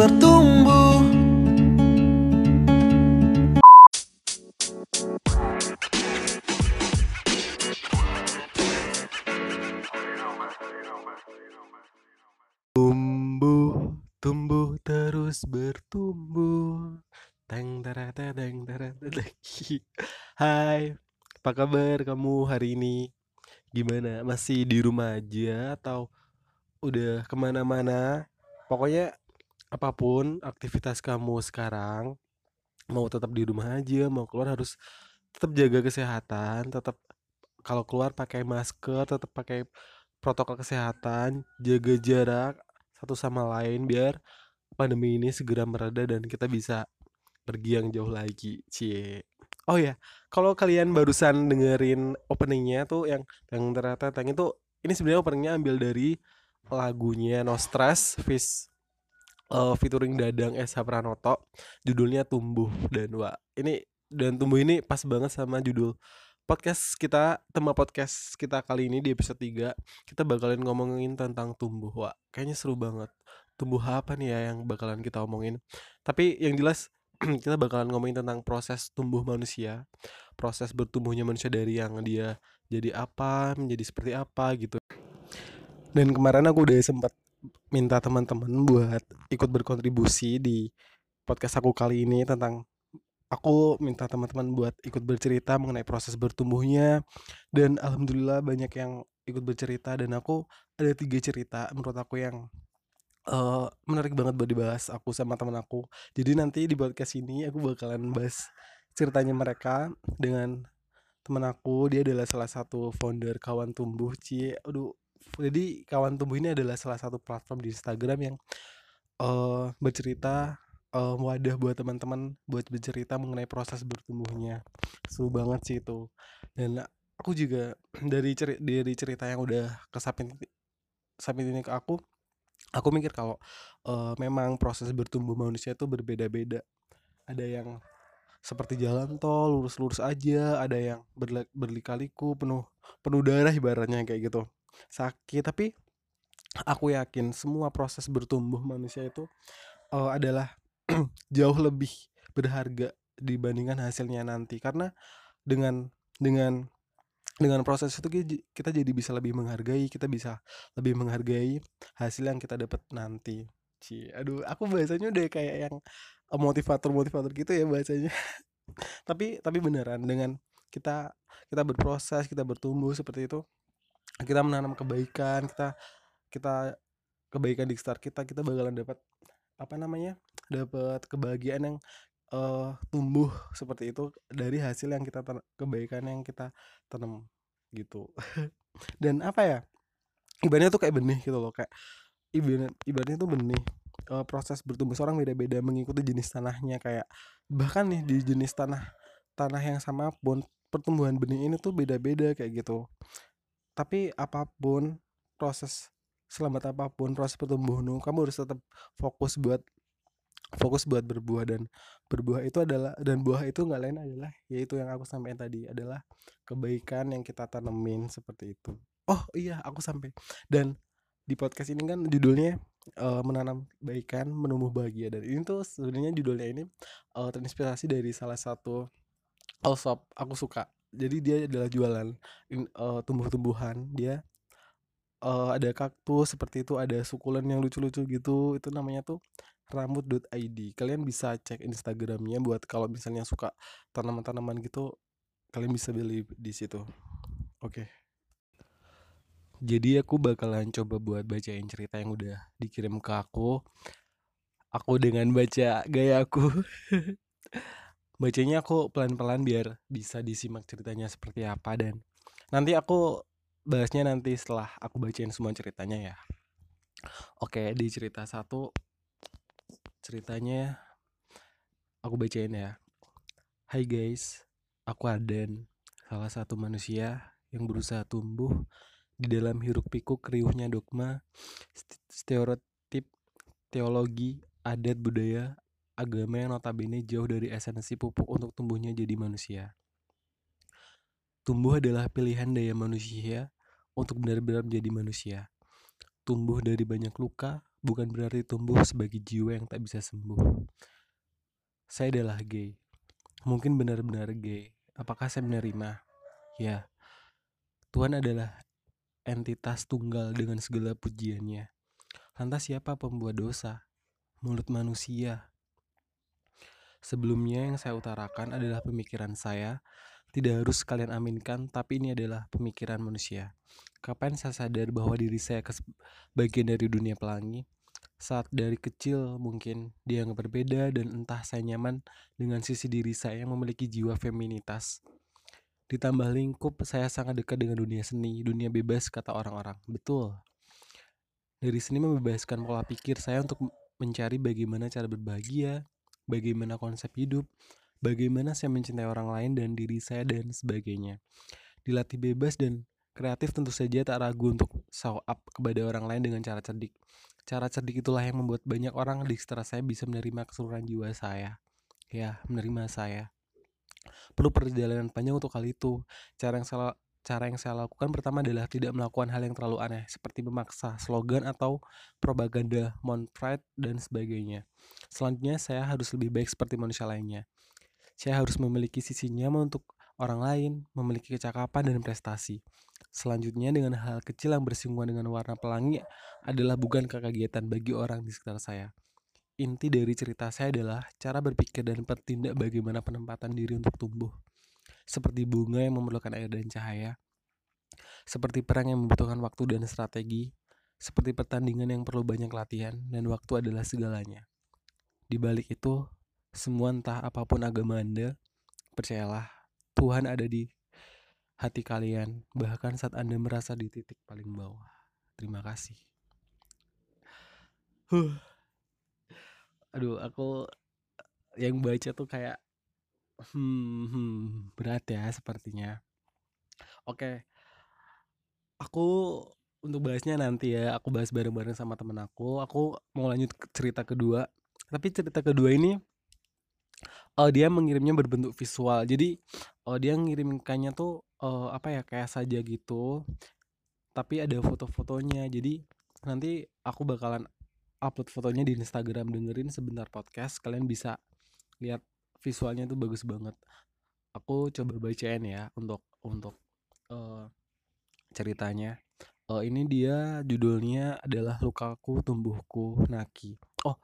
bertumbuh Tumbuh, tumbuh terus bertumbuh. Teng tara teng tara teng. Hai, apa kabar kamu hari ini? Gimana? Masih di rumah aja atau udah ke mana-mana? Pokoknya apa pun aktivitas kamu sekarang, mau tetap di rumah aja, mau keluar harus tetap jaga kesehatan, tetap kalau keluar pakai masker, tetap pakai protokol kesehatan, jaga jarak satu sama lain biar pandemi ini segera mereda dan kita bisa pergi yang jauh lagi. Cie. Oh ya, kalau kalian barusan dengerin openingnya tuh yang yang ternyata tang itu ini sebenarnya openingnya ambil dari lagunya No Stress Fish uh, featuring Dadang S. Pranoto judulnya Tumbuh dan wah ini dan Tumbuh ini pas banget sama judul podcast kita tema podcast kita kali ini di episode 3 kita bakalan ngomongin tentang tumbuh wah kayaknya seru banget. Tumbuh apa nih ya yang bakalan kita omongin? Tapi yang jelas kita bakalan ngomongin tentang proses tumbuh manusia proses bertumbuhnya manusia dari yang dia jadi apa menjadi seperti apa gitu. Dan kemarin aku udah sempat minta teman-teman buat ikut berkontribusi di podcast aku kali ini tentang aku minta teman-teman buat ikut bercerita mengenai proses bertumbuhnya. Dan alhamdulillah banyak yang ikut bercerita dan aku ada tiga cerita menurut aku yang uh, menarik banget buat dibahas aku sama teman aku. Jadi nanti di podcast ini aku bakalan bahas ceritanya mereka dengan teman aku. Dia adalah salah satu founder kawan tumbuh. Cie aduh jadi kawan tumbuh ini adalah salah satu platform di Instagram yang uh, bercerita uh, wadah buat teman-teman buat bercerita mengenai proses bertumbuhnya. Seru banget sih itu. Dan aku juga dari cerita dari cerita yang udah kesapin sapin ini ke aku aku mikir kalau uh, memang proses bertumbuh manusia itu berbeda-beda. Ada yang seperti jalan tol lurus-lurus aja ada yang berlika-liku penuh penuh darah ibaratnya kayak gitu sakit tapi aku yakin semua proses bertumbuh manusia itu uh, adalah jauh lebih berharga dibandingkan hasilnya nanti. Karena dengan dengan dengan proses itu kita jadi bisa lebih menghargai kita bisa lebih menghargai hasil yang kita dapat nanti. Ci, aduh aku bahasanya udah kayak yang motivator motivator gitu ya bahasanya. Tapi tapi beneran dengan kita kita berproses kita bertumbuh seperti itu kita menanam kebaikan kita kita kebaikan di sekitar kita kita bakalan dapat apa namanya dapat kebahagiaan yang uh, tumbuh seperti itu dari hasil yang kita kebaikan yang kita tanam gitu. Dan apa ya ibaratnya tuh kayak benih gitu loh kayak ibarat ibaratnya tuh benih uh, proses bertumbuh seorang beda-beda mengikuti jenis tanahnya kayak bahkan nih di jenis tanah tanah yang sama pun pertumbuhan benih ini tuh beda-beda kayak gitu tapi apa pun proses selamat apa pun proses pertumbuhan kamu harus tetap fokus buat fokus buat berbuah dan berbuah itu adalah dan buah itu nggak lain adalah yaitu yang aku sampaikan tadi adalah kebaikan yang kita tanemin seperti itu. Oh iya aku sampai. Dan di podcast ini kan judulnya uh, menanam kebaikan menumbuh bahagia. Dan ini tuh sebenarnya judulnya ini uh, terinspirasi dari salah satu shop aku suka jadi dia adalah jualan uh, tumbuh-tumbuhan dia uh, ada kaktus seperti itu ada sukulen yang lucu-lucu gitu itu namanya tuh rambut.id kalian bisa cek instagramnya buat kalau misalnya suka tanaman-tanaman gitu kalian bisa beli di situ. Oke. Okay. jadi aku bakalan coba buat bacain cerita yang udah dikirim ke aku. Aku dengan baca gaya aku bacanya aku pelan-pelan biar bisa disimak ceritanya seperti apa dan nanti aku bahasnya nanti setelah aku bacain semua ceritanya ya. Oke, di cerita satu ceritanya aku bacain ya. Hai guys, aku Aden, salah satu manusia yang berusaha tumbuh di dalam hiruk pikuk riuhnya dogma, stereotip, teologi, adat budaya, agama yang notabene jauh dari esensi pupuk untuk tumbuhnya jadi manusia. Tumbuh adalah pilihan daya manusia untuk benar-benar menjadi manusia. Tumbuh dari banyak luka, bukan berarti tumbuh sebagai jiwa yang tak bisa sembuh. Saya adalah gay. Mungkin benar-benar gay. Apakah saya menerima? Ya. Tuhan adalah entitas tunggal dengan segala pujiannya. Lantas siapa pembuat dosa? Mulut manusia. Sebelumnya yang saya utarakan adalah pemikiran saya tidak harus kalian aminkan, tapi ini adalah pemikiran manusia. Kapan saya sadar bahwa diri saya bagian dari dunia pelangi? Saat dari kecil mungkin dia yang berbeda dan entah saya nyaman dengan sisi diri saya yang memiliki jiwa feminitas. Ditambah lingkup, saya sangat dekat dengan dunia seni, dunia bebas kata orang-orang. Betul. Dari seni membebaskan pola pikir saya untuk mencari bagaimana cara berbahagia, bagaimana konsep hidup, bagaimana saya mencintai orang lain dan diri saya dan sebagainya. Dilatih bebas dan kreatif tentu saja tak ragu untuk show up kepada orang lain dengan cara cerdik. Cara cerdik itulah yang membuat banyak orang di sekitar saya bisa menerima keseluruhan jiwa saya. Ya, menerima saya. Perlu perjalanan panjang untuk hal itu. Cara yang salah cara yang saya lakukan pertama adalah tidak melakukan hal yang terlalu aneh seperti memaksa slogan atau propaganda Montpride dan sebagainya. Selanjutnya saya harus lebih baik seperti manusia lainnya. Saya harus memiliki sisi nyaman untuk orang lain, memiliki kecakapan dan prestasi. Selanjutnya dengan hal kecil yang bersinggungan dengan warna pelangi adalah bukan kekagetan bagi orang di sekitar saya. Inti dari cerita saya adalah cara berpikir dan bertindak bagaimana penempatan diri untuk tumbuh. Seperti bunga yang memerlukan air dan cahaya. Seperti perang yang membutuhkan waktu dan strategi. Seperti pertandingan yang perlu banyak latihan dan waktu adalah segalanya. Di balik itu, semua entah apa pun agama Anda, percayalah Tuhan ada di hati kalian, bahkan saat Anda merasa di titik paling bawah. Terima kasih. Huh. Aduh, aku yang baca tuh kayak hmm, hmm berat ya sepertinya. Oke. Aku untuk bahasnya nanti ya, aku bahas bareng-bareng sama temen aku. Aku mau lanjut cerita kedua. Tapi cerita kedua ini uh, dia mengirimnya berbentuk visual. Jadi, uh, dia ngirimkannya tuh, uh, apa ya, kayak saja gitu, tapi ada foto-fotonya. Jadi, nanti aku bakalan upload fotonya di Instagram, dengerin sebentar podcast, kalian bisa lihat visualnya tuh bagus banget. Aku coba bacain ya untuk untuk, uh, ceritanya. Uh, ini dia judulnya adalah Lukaku Tumbuhku Naki. Oh,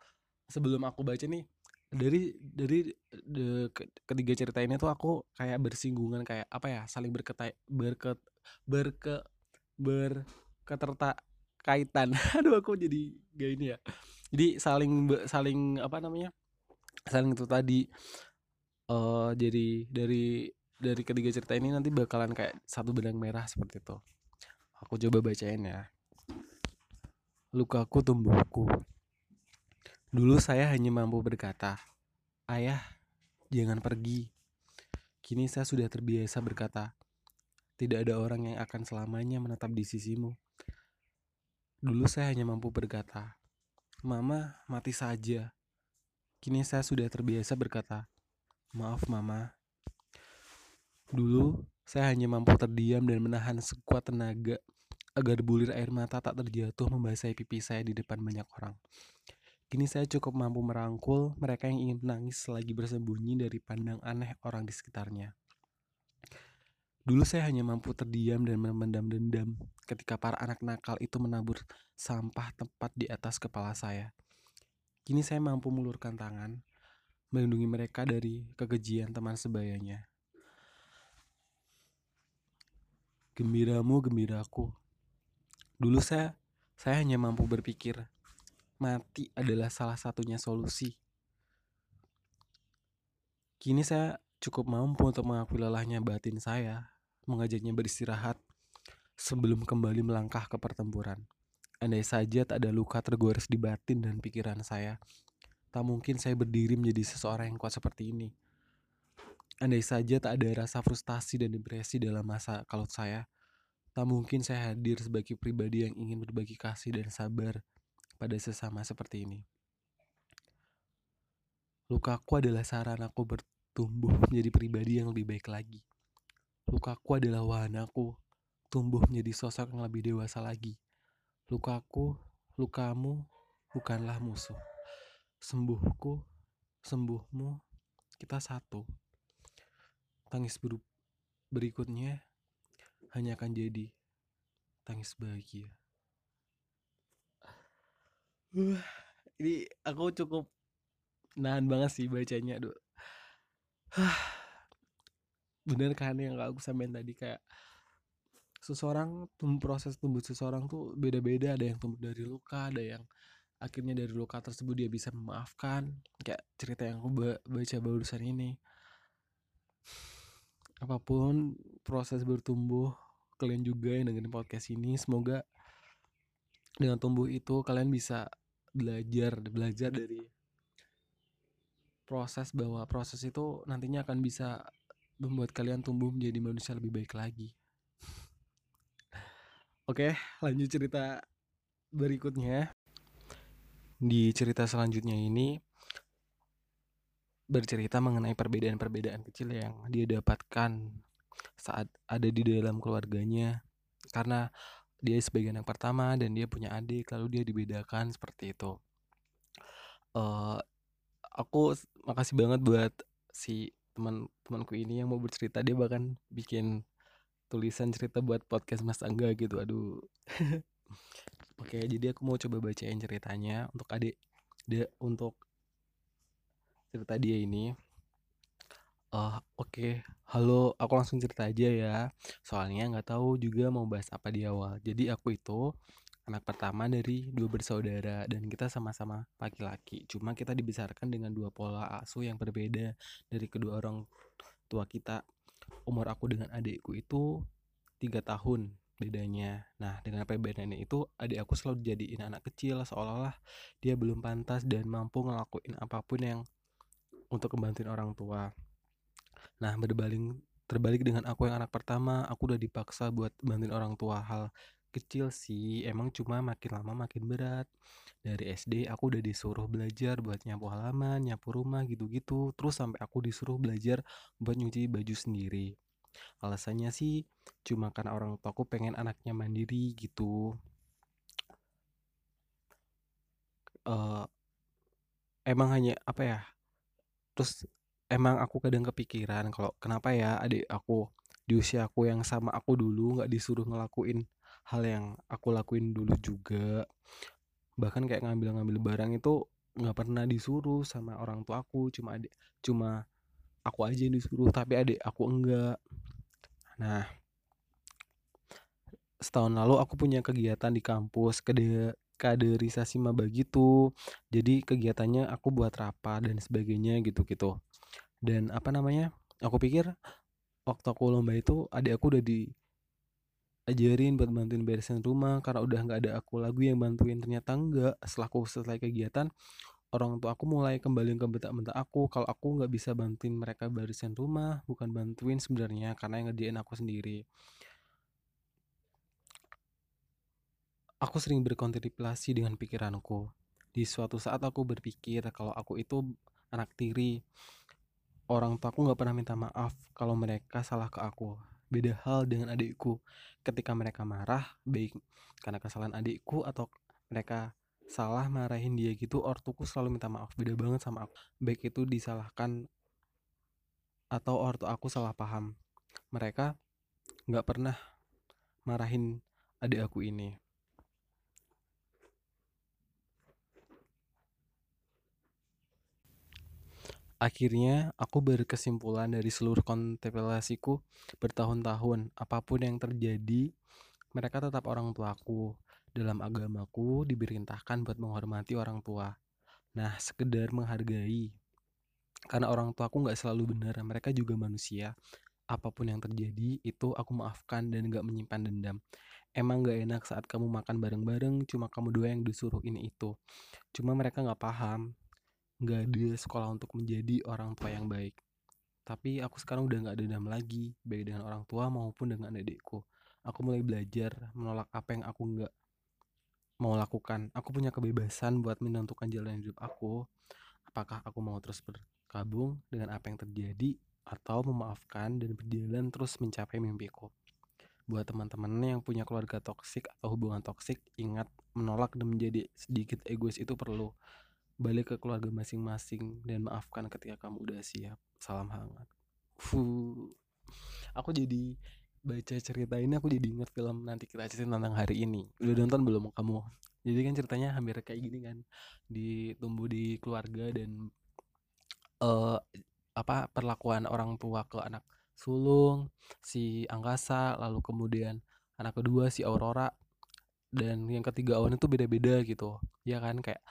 sebelum aku baca nih dari dari de, ketiga cerita ini tuh aku kayak bersinggungan kayak apa ya saling berketai berket berke berketerta kaitan aduh aku jadi gak ini ya jadi saling saling apa namanya saling itu tadi uh, jadi dari dari ketiga cerita ini nanti bakalan kayak satu benang merah seperti itu aku coba bacain ya lukaku tumbuhku Dulu saya hanya mampu berkata, "Ayah, jangan pergi." Kini saya sudah terbiasa berkata, "Tidak ada orang yang akan selamanya menetap di sisimu." Dulu saya hanya mampu berkata, "Mama, mati saja." Kini saya sudah terbiasa berkata, "Maaf, Mama." Dulu saya hanya mampu terdiam dan menahan sekuat tenaga agar bulir air mata tak terjatuh membasahi pipi saya di depan banyak orang. Kini saya cukup mampu merangkul mereka yang ingin menangis selagi bersembunyi dari pandang aneh orang di sekitarnya. Dulu saya hanya mampu terdiam dan memendam dendam ketika para anak nakal itu menabur sampah tepat di atas kepala saya. Kini saya mampu mengulurkan tangan, melindungi mereka dari kekejian teman sebayanya. Gembiramu gembiraku. Dulu saya saya hanya mampu berpikir mati adalah salah satunya solusi. Kini saya cukup mampu untuk mengakui lelahnya batin saya, mengajaknya beristirahat sebelum kembali melangkah ke pertempuran. Andai saja tak ada luka tergores di batin dan pikiran saya, tak mungkin saya berdiri menjadi seseorang yang kuat seperti ini. Andai saja tak ada rasa frustasi dan depresi dalam masa kalau saya, tak mungkin saya hadir sebagai pribadi yang ingin berbagi kasih dan sabar pada sesama seperti ini. Lukaku adalah saran aku bertumbuh menjadi pribadi yang lebih baik lagi. Lukaku adalah wahanaku tumbuh menjadi sosok yang lebih dewasa lagi. Lukaku, lukamu, bukanlah musuh. Sembuhku, sembuhmu, kita satu. Tangis berikutnya hanya akan jadi tangis bahagia. Uh, ini aku cukup nahan banget sih bacanya, aduh. Bener kan yang aku sampein tadi kayak seseorang proses tumbuh seseorang tuh beda-beda ada yang tumbuh dari luka ada yang akhirnya dari luka tersebut dia bisa memaafkan kayak cerita yang aku baca barusan ini apa pun proses bertumbuh kalian juga yang dengerin podcast ini semoga dengan tumbuh itu kalian bisa belajar belajar dari proses bahwa proses itu nantinya akan bisa membuat kalian tumbuh menjadi manusia lebih baik lagi Oke, lanjut cerita berikutnya. Di cerita selanjutnya ini bercerita mengenai perbedaan-perbedaan kecil yang dia dapatkan saat ada di dalam keluarganya. Karena dia sebagai anak pertama dan dia punya adik lalu dia dibedakan seperti itu. Uh, aku makasih banget buat si teman-temanku ini yang mau bercerita. Dia bahkan bikin tulisan cerita buat podcast Mas Angga gitu. Aduh oke jadi aku mau coba bacain ceritanya untuk adik dia untuk cerita dia ini. Uh, oke okay. halo aku langsung cerita aja ya. Soalnya nggak tahu juga mau bahas apa di awal. Jadi aku itu anak pertama dari dua bersaudara dan kita sama-sama laki-laki. Cuma kita dibesarkan dengan dua pola asuh yang berbeda dari kedua orang tua kita. Umur aku dengan adikku itu tiga tahun bedanya. Nah, dengan perbedaannya itu adik aku selalu jadiin anak kecil seolah-olah dia belum pantas dan mampu ngelakuin apa pun yang untuk membantuin orang tua. Nah, berbalik terbalik dengan aku yang anak pertama, aku udah dipaksa buat bantuin orang tua hal kecil sih, emang cuma makin lama makin berat. Dari SD aku udah disuruh belajar buat nyapu halaman, nyapu rumah gitu-gitu, terus sampai aku disuruh belajar buat nyuci baju sendiri. Alasannya sih cuma karena orang tua aku pengen anaknya mandiri gitu. Uh, emang hanya apa ya? Terus emang aku kadang kepikiran kalau kenapa ya adik aku di usia aku yang sama aku dulu nggak disuruh ngelakuin hal yang aku lakuin dulu juga bahkan kayak ngambil-ngambil barang itu nggak pernah disuruh sama orang tua aku cuma adik cuma aku aja yang disuruh tapi adik aku enggak. Nah setahun lalu aku punya kegiatan di kampus kade kaderisasi maba gitu jadi kegiatannya aku buat rapat dan sebagainya gitu gitu. Dan apa namanya aku pikir waktu aku lomba itu adik aku udah di ajarin buat bantuin beresin rumah karena udah nggak ada aku lagu yang bantuin. Ternyata enggak. Setelah aku selesai kegiatan orang tua aku mulai kembali ke bentak-bentak aku kalau aku nggak bisa bantuin mereka beresin rumah bukan bantuin sebenarnya karena yang ngerjain aku sendiri. Aku sering berkontemplasi dengan pikiranku. Di suatu saat aku berpikir kalau aku itu anak tiri orang tua aku nggak pernah minta maaf kalau mereka salah ke aku. Beda hal dengan adikku. Ketika mereka marah, baik karena kesalahan adikku atau mereka salah marahin dia gitu, ortuku selalu minta maaf. Beda banget sama aku. Baik itu disalahkan atau ortu aku salah paham. Mereka nggak pernah marahin adik aku ini. Akhirnya, aku berkesimpulan dari seluruh kontemplasiku bertahun-tahun, apa pun yang terjadi, mereka tetap orang tuaku. Dalam agamaku diberintahkan buat menghormati orang tua. Nah, sekedar menghargai. Karena orang tuaku nggak selalu benar, mereka juga manusia. Apa pun yang terjadi, itu aku maafkan dan nggak menyimpan dendam. Emang gak enak saat kamu makan bareng-bareng, cuma kamu dua yang disuruh ini itu. Cuma mereka nggak paham, nggak ada sekolah untuk menjadi orang tua yang baik. Tapi aku sekarang udah nggak dendam lagi, baik dengan orang tua maupun dengan adikku. Aku mulai belajar menolak apa yang aku nggak mau lakukan. Aku punya kebebasan buat menentukan jalan hidup aku. Apakah aku mau terus berkabung dengan apa yang terjadi atau memaafkan dan berjalan terus mencapai mimpiku. buat teman-teman yang punya keluarga toksik atau hubungan toksik ingat menolak dan menjadi sedikit egois itu perlu balik ke keluarga masing-masing dan maafkan ketika kamu udah siap salam hangat Fuh. aku jadi baca cerita ini aku jadi inget film nanti kita cerita tentang hari ini. Udah nonton belum kamu? Jadi kan ceritanya hampir kayak gini kan. Ditumbuh di keluarga dan uh, apa perlakuan orang tua ke anak sulung si angkasa lalu kemudian anak kedua si aurora dan yang ketiga awan itu beda-beda gitu. Ya kan kayak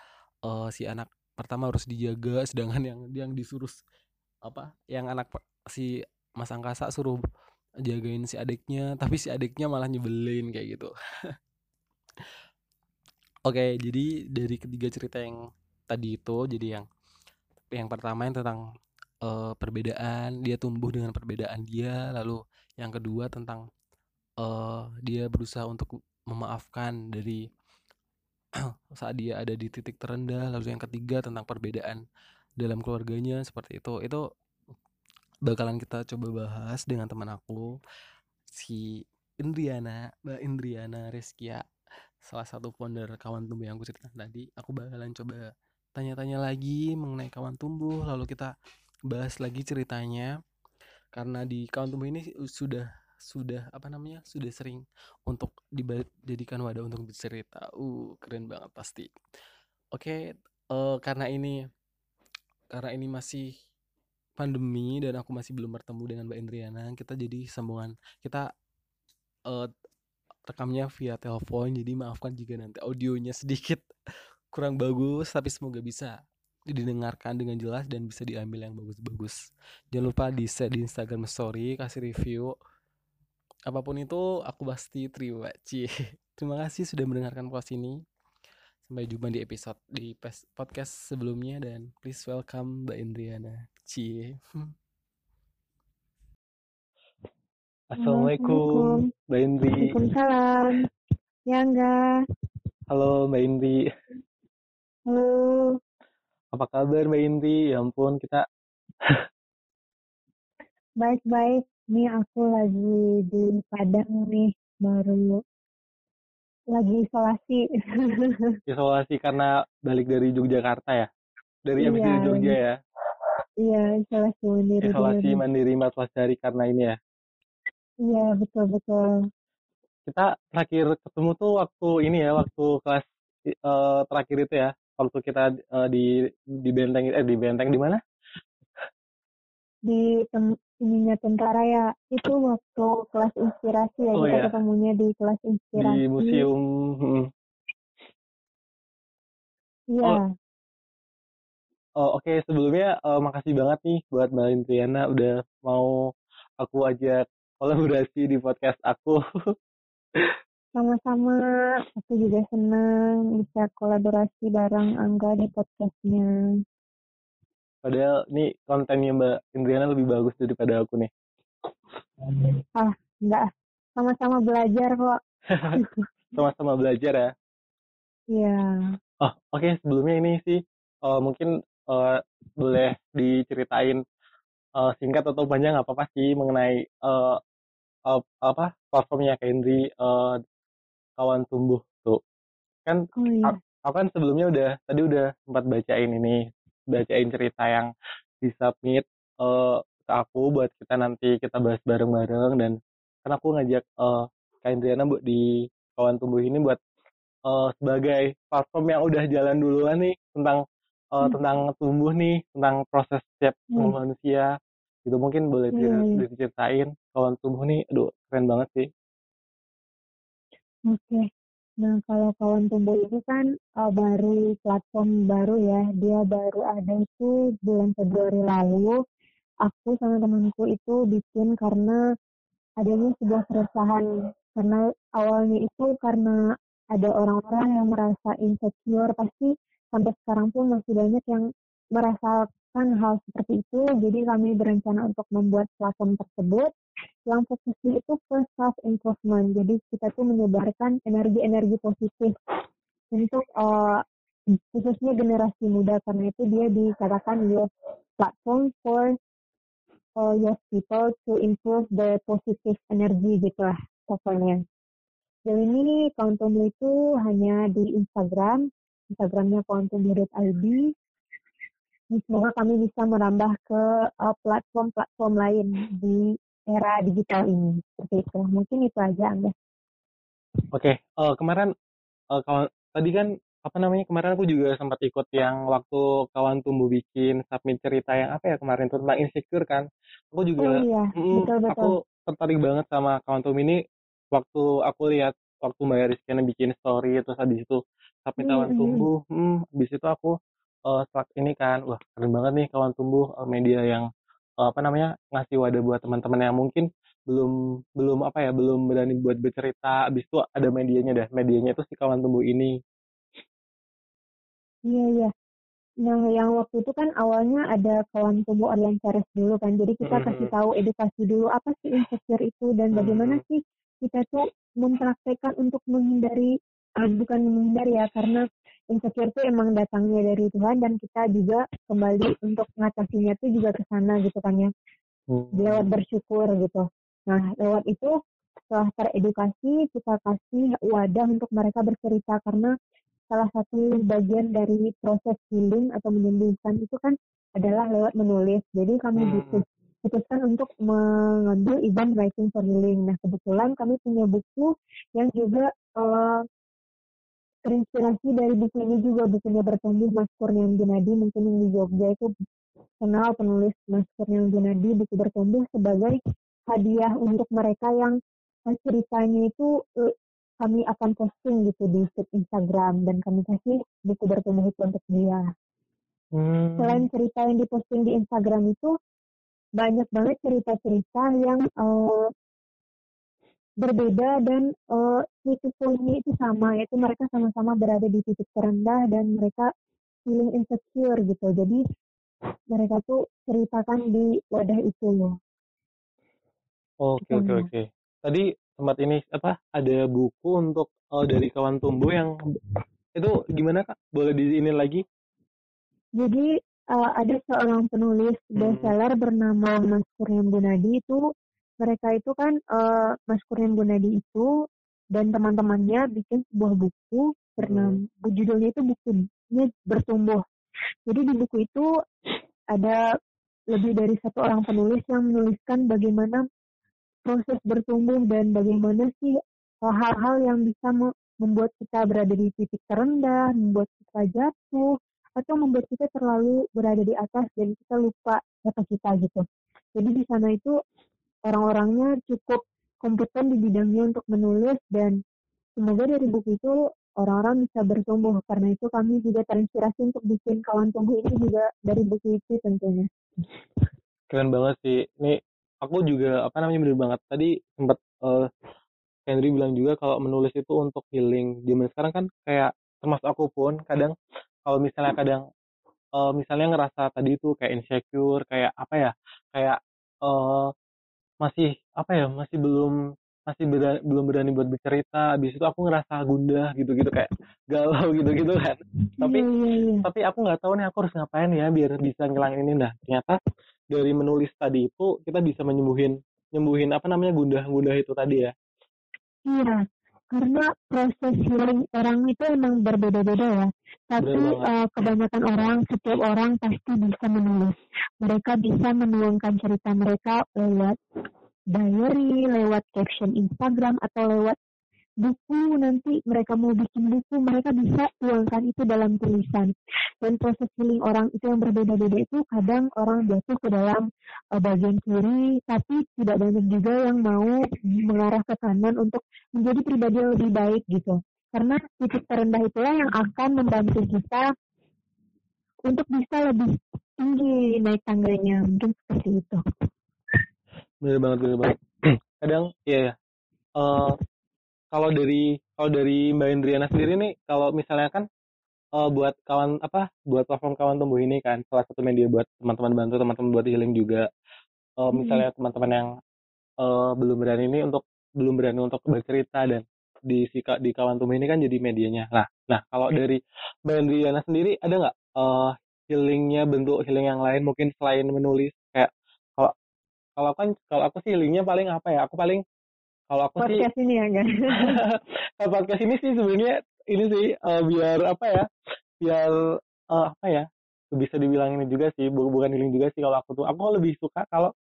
uh, si anak pertama harus dijaga sedangkan yang yang disuruh apa yang anak si mas angkasa suruh jagain si adiknya tapi si adiknya malah nyebelin kayak gitu. Oke jadi dari ketiga cerita yang tadi itu jadi yang yang pertama yang tentang uh, perbedaan dia tumbuh dengan perbedaan dia lalu yang kedua tentang uh, dia berusaha untuk memaafkan dari saat dia ada di titik terendah lalu yang ketiga tentang perbedaan dalam keluarganya seperti itu. Itu bakalan kita coba bahas dengan teman aku si Indriana Mbak Indriana Rizkia salah satu founder kawan tumbuh yang aku cerita tadi. Aku bakalan coba tanya-tanya lagi mengenai kawan tumbuh lalu kita bahas lagi ceritanya. Karena di kawan tumbuh ini sudah sudah apa namanya sudah sering untuk dijadikan wadah untuk bercerita. Uh keren banget pasti. Oke uh, karena ini karena ini masih pandemi dan aku masih belum bertemu dengan Mbak Indriana, kita jadi sambungan kita uh, rekamnya via telepon. Jadi maafkan jika nanti audionya sedikit kurang bagus, tapi semoga bisa didengarkan dengan jelas dan bisa diambil yang bagus-bagus. Jangan lupa di share di Instagram Story, kasih review. Apa pun itu aku pasti terima. Cie. Terima kasih sudah mendengarkan podcast ini. Sampai jumpa di episode di podcast sebelumnya dan please welcome Mbak Indriana. Cie. Assalamualaikum Mbak Indri. Waalaikumsalam. Ya enggak. Halo Mbak Indri. Halo. Apa kabar Mbak Indri? Ya ampun kita Baik-baik. Nih aku lagi di Padang nih baru lagi isolasi. isolasi karena balik dari Yogyakarta ya? Dari iya, di Jogja ya? Iya, isolasi mandiri. Isolasi dulu. mandiri 14 hari karena ini ya? Iya, betul-betul. Kita terakhir ketemu tuh waktu ini ya, waktu kelas uh, terakhir itu ya. Waktu kita uh, di di benteng eh di benteng di mana? Di tem ininya tentara ya itu waktu kelas inspirasi ya oh, kita ya. ketemunya di kelas inspirasi di museum iya oh, oh oke okay. sebelumnya uh, makasih banget nih buat mbak Intriana udah mau aku ajak kolaborasi di podcast aku sama-sama aku juga senang bisa kolaborasi bareng Angga di podcastnya Padahal ini kontennya Mbak Indriana lebih bagus daripada aku nih. Ah, enggak. Sama-sama belajar kok. Sama-sama belajar ya? Iya. Oh, oke. Okay. Sebelumnya ini sih, uh, mungkin uh, boleh diceritain uh, singkat atau panjang apa-apa sih mengenai uh, uh, apa platformnya Kendri uh, kawan tumbuh tuh. Kan oh, iya. aku kan sebelumnya udah tadi udah sempat bacain ini bacain cerita yang di submit uh, ke aku buat kita nanti kita bahas bareng-bareng dan kan aku ngajak uh, Kak Indriana buat di kawan tumbuh ini buat uh, sebagai platform yang udah jalan duluan nih tentang uh, hmm. tentang tumbuh nih tentang proses setiap hmm. manusia itu mungkin boleh hmm. diceritain kawan tumbuh nih aduh keren banget sih oke okay. Nah, kalau kawan tumbuh ini kan uh, baru platform baru ya. Dia baru ada itu bulan Februari lalu. Aku sama temanku itu bikin karena adanya sebuah keresahan. Karena awalnya itu karena ada orang-orang yang merasa insecure. Pasti sampai sekarang pun masih banyak yang merasakan hal seperti itu. Jadi kami berencana untuk membuat platform tersebut yang fokusnya itu ke self improvement. Jadi kita tuh menyebarkan energi-energi positif untuk uh, khususnya generasi muda karena itu dia dikatakan youth platform for uh, youth people to improve the positive energy gitu lah. pokoknya. Sejauh ini tumbuh itu hanya di Instagram, Instagramnya kawantumbuh.id. Semoga kami bisa merambah ke uh, platform-platform lain di era digital ini. Seperti itu. Mungkin itu aja, Angga. Oke, uh, kemarin uh, kawan tadi kan apa namanya kemarin aku juga sempat ikut yang waktu kawan tumbuh bikin submit cerita yang apa ya kemarin tuh tentang insecure kan. Aku Oh juga iya, mm, betul betul. aku tertarik banget sama kawan tumbuh ini waktu aku lihat waktu Mbak Rizkyana bikin story terus habis itu Hmm, kawan hmm, hmm. tumbuh, hmm, habis itu aku uh, ini kan, wah keren banget nih kawan tumbuh uh, media yang uh, apa namanya ngasih wadah buat teman-teman yang mungkin belum belum apa ya belum berani buat bercerita habis itu ada medianya dah medianya itu si kawan tumbuh ini Iya, iya. Nah, yang waktu itu kan awalnya ada kawan tumbuh online series dulu kan. Jadi kita kasih tahu edukasi dulu apa sih insecure itu dan bagaimana sih kita tuh mempraktekkan untuk menghindari, uh, bukan menghindari ya, karena insecure itu emang datangnya dari Tuhan dan kita juga kembali untuk mengatasinya tuh juga ke sana gitu kan ya. Lewat bersyukur gitu. Nah, lewat itu setelah teredukasi kita kasih wadah untuk mereka bercerita karena salah satu bagian dari proses healing atau menyembuhkan itu kan adalah lewat menulis. Jadi kami Hmm. putuskan untuk mengambil event writing for healing. Nah kebetulan kami punya buku yang juga uh, terinspirasi dari buku ini juga bukunya bertumbuh Mas Kurniawan Junadi mungkin yang di Jogja itu kenal penulis Mas Kurniawan Junadi buku bertumbuh sebagai hadiah untuk mereka yang uh, ceritanya itu uh, kami akan posting gitu di feed Instagram dan kami kasih buku bertumbuh itu untuk dia. Hmm. Selain cerita yang diposting di Instagram itu banyak banget cerita-cerita yang uh, berbeda dan uh, titik poinnya itu sama yaitu mereka sama-sama berada di titik terendah dan mereka feeling insecure gitu. Jadi mereka tuh ceritakan di wadah itu loh. Oke oke Gitu. oke. Tadi sempat ini apa ada buku untuk uh, dari kawan tumbuh yang itu gimana kak? Boleh di ini lagi? Jadi uh, ada seorang penulis Hmm. bestseller bernama Mas Kurniawan Gunadi itu mereka itu kan uh, Mas Kurniawan Gunadi itu dan teman-temannya bikin sebuah buku bernama judulnya itu bukunya bertumbuh. Jadi di buku itu ada lebih dari satu orang penulis yang menuliskan bagaimana proses bertumbuh dan bagaimana sih uh, hal-hal yang bisa me- membuat kita berada di titik terendah, membuat kita jatuh, atau membuat kita terlalu berada di atas dan kita lupa siapa kita gitu. Jadi di sana itu orang-orangnya cukup kompeten di bidangnya untuk menulis dan semoga dari buku itu orang-orang bisa bertumbuh. Karena itu kami juga terinspirasi untuk bikin kawan tumbuh ini juga dari buku itu tentunya. Keren banget sih. Ini aku juga apa namanya bener banget. Tadi sempat uh, Henry bilang juga kalau menulis itu untuk healing. Zaman sekarang kan kayak termasuk aku pun kadang kalau misalnya kadang uh, misalnya ngerasa tadi itu kayak insecure, kayak apa ya? Kayak uh, masih apa ya? Masih belum masih berani, belum berani buat bercerita. Habis itu aku ngerasa gundah gitu-gitu kayak galau gitu-gitu kan. Tapi Iya, iya, iya. tapi aku nggak tahu nih aku harus ngapain ya biar bisa ngilangin ini nah ternyata dari menulis tadi itu kita bisa menyembuhin nyembuhin apa namanya gundah-gundah itu tadi ya Iya, karena proses healing orang itu emang berbeda-beda ya. Tapi uh, kebanyakan orang, setiap orang pasti bisa menulis. Mereka bisa menuangkan cerita mereka lewat diary, lewat caption Instagram, atau lewat buku nanti mereka mau bikin buku mereka bisa tuangkan itu dalam tulisan. Dan proses healing orang itu yang berbeda-beda itu kadang orang jatuh ke dalam uh, bagian kiri tapi tidak banyak juga yang mau mengarah ke kanan untuk menjadi pribadi yang lebih baik gitu. Karena titik terendah itulah yang akan membantu kita untuk bisa lebih tinggi naik tangganya. Mungkin seperti itu. Bener banget bener banget. Kadang iya ya Eh, kalau dari kalau dari Mbak Indriana sendiri nih kalau misalnya kan eh, buat kawan apa buat platform kawan tumbuh ini kan salah satu media buat teman-teman bantu teman-teman buat healing juga. Hmm. misalnya teman-teman yang eh, belum berani ini untuk belum berani untuk bercerita dan di si di kawan tumbuh ini kan jadi medianya. Nah nah kalau dari Mbak Indriana sendiri ada nggak eh, healingnya bentuk healing yang lain? Mungkin selain menulis kayak kalau kalau kan kalau aku sih healingnya paling apa ya? Aku paling Kalau aku sih podcast ini ya kan? kalau podcast ini sih sebenarnya ini sih eh, biar apa ya? Biar eh, apa ya? Bisa dibilang ini juga sih, bu- bukan healing juga sih kalau aku tuh. Aku lebih suka kalau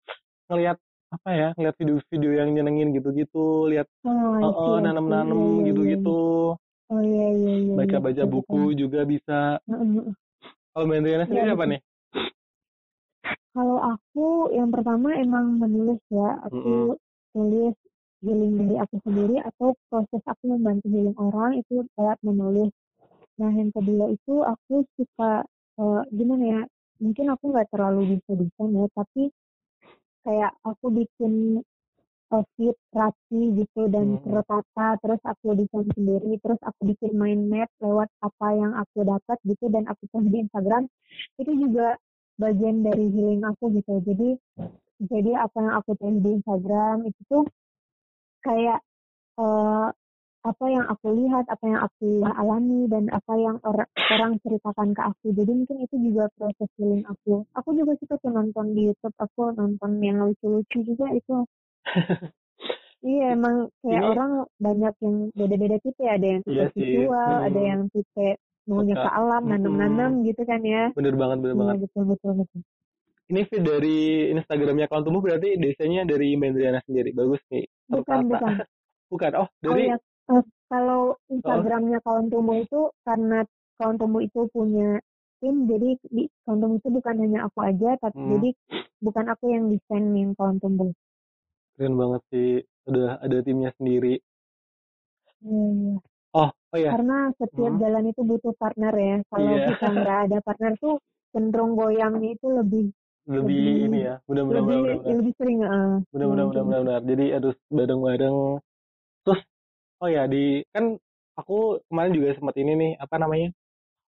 ngelihat apa ya? Ngelihat video-video yang nyenengin gitu-gitu, lihat Oh, eh, I eh, see, I see. nanam-nanam Iya, iya, iya. gitu-gitu. Oh iya iya iya. Baca-baca iya, buku betul. juga bisa. Kalau Mbak Andriana sendiri Iya, apa nih? Kalau aku yang pertama emang menulis ya. Aku Mm-mm. tulis healing dari aku sendiri atau proses aku membantu healing orang itu lewat menulis. Nah, yang kedua itu aku suka eh, gimana ya? Mungkin aku nggak terlalu bisa desain ya, tapi kayak aku bikin eh, feed rapi gitu dan Hmm. tertata, terus aku desain sendiri, terus aku bikin mind map lewat apa yang aku dapat gitu dan aku post di Instagram. Itu juga bagian dari healing aku gitu. Jadi jadi apa yang aku tulis di Instagram itu tuh kayak eh, apa yang aku lihat, apa yang aku alami dan apa yang or- orang ceritakan ke aku. Jadi mungkin itu juga proses healing aku. Aku juga suka tuh nonton di YouTube, aku nonton yang lucu-lucu juga itu. Iya emang kayak Ini- orang banyak yang beda-beda tipe ya. Ada yang tipe Iya sih. visual, ada Hmm. yang tipe maunya ke alam, nanam-nanam Mm-mm. gitu kan ya. Bener banget, bener Iya banget. betul betul betul. Ini feed dari Instagramnya kawan tumbuh berarti desainnya dari Mbak Andriana sendiri. Bagus nih. Bukan bukan. Bukan. Oh, Oh dari ya, eh, kalau Instagramnya kawan tumbuh itu karena kawan tumbuh itu punya tim, jadi di kawan tumbuh itu bukan hanya aku aja, tapi Hmm. jadi bukan aku yang desain yang kawan tumbuh. keren banget sih. Udah ada timnya sendiri. Iya. Oh, oh ya. Karena setiap Hmm. jalan itu butuh partner ya. Kalau Iya. kita nggak ada partner tuh cenderung goyangnya itu lebih Lebih lebih- ini ya. Bener bener lebih bener bener. lebih sering. Bener bener bener mungkin. bener bener. Jadi harus bareng-bareng. Terus oh ya di kan aku kemarin juga sempat ini nih apa namanya?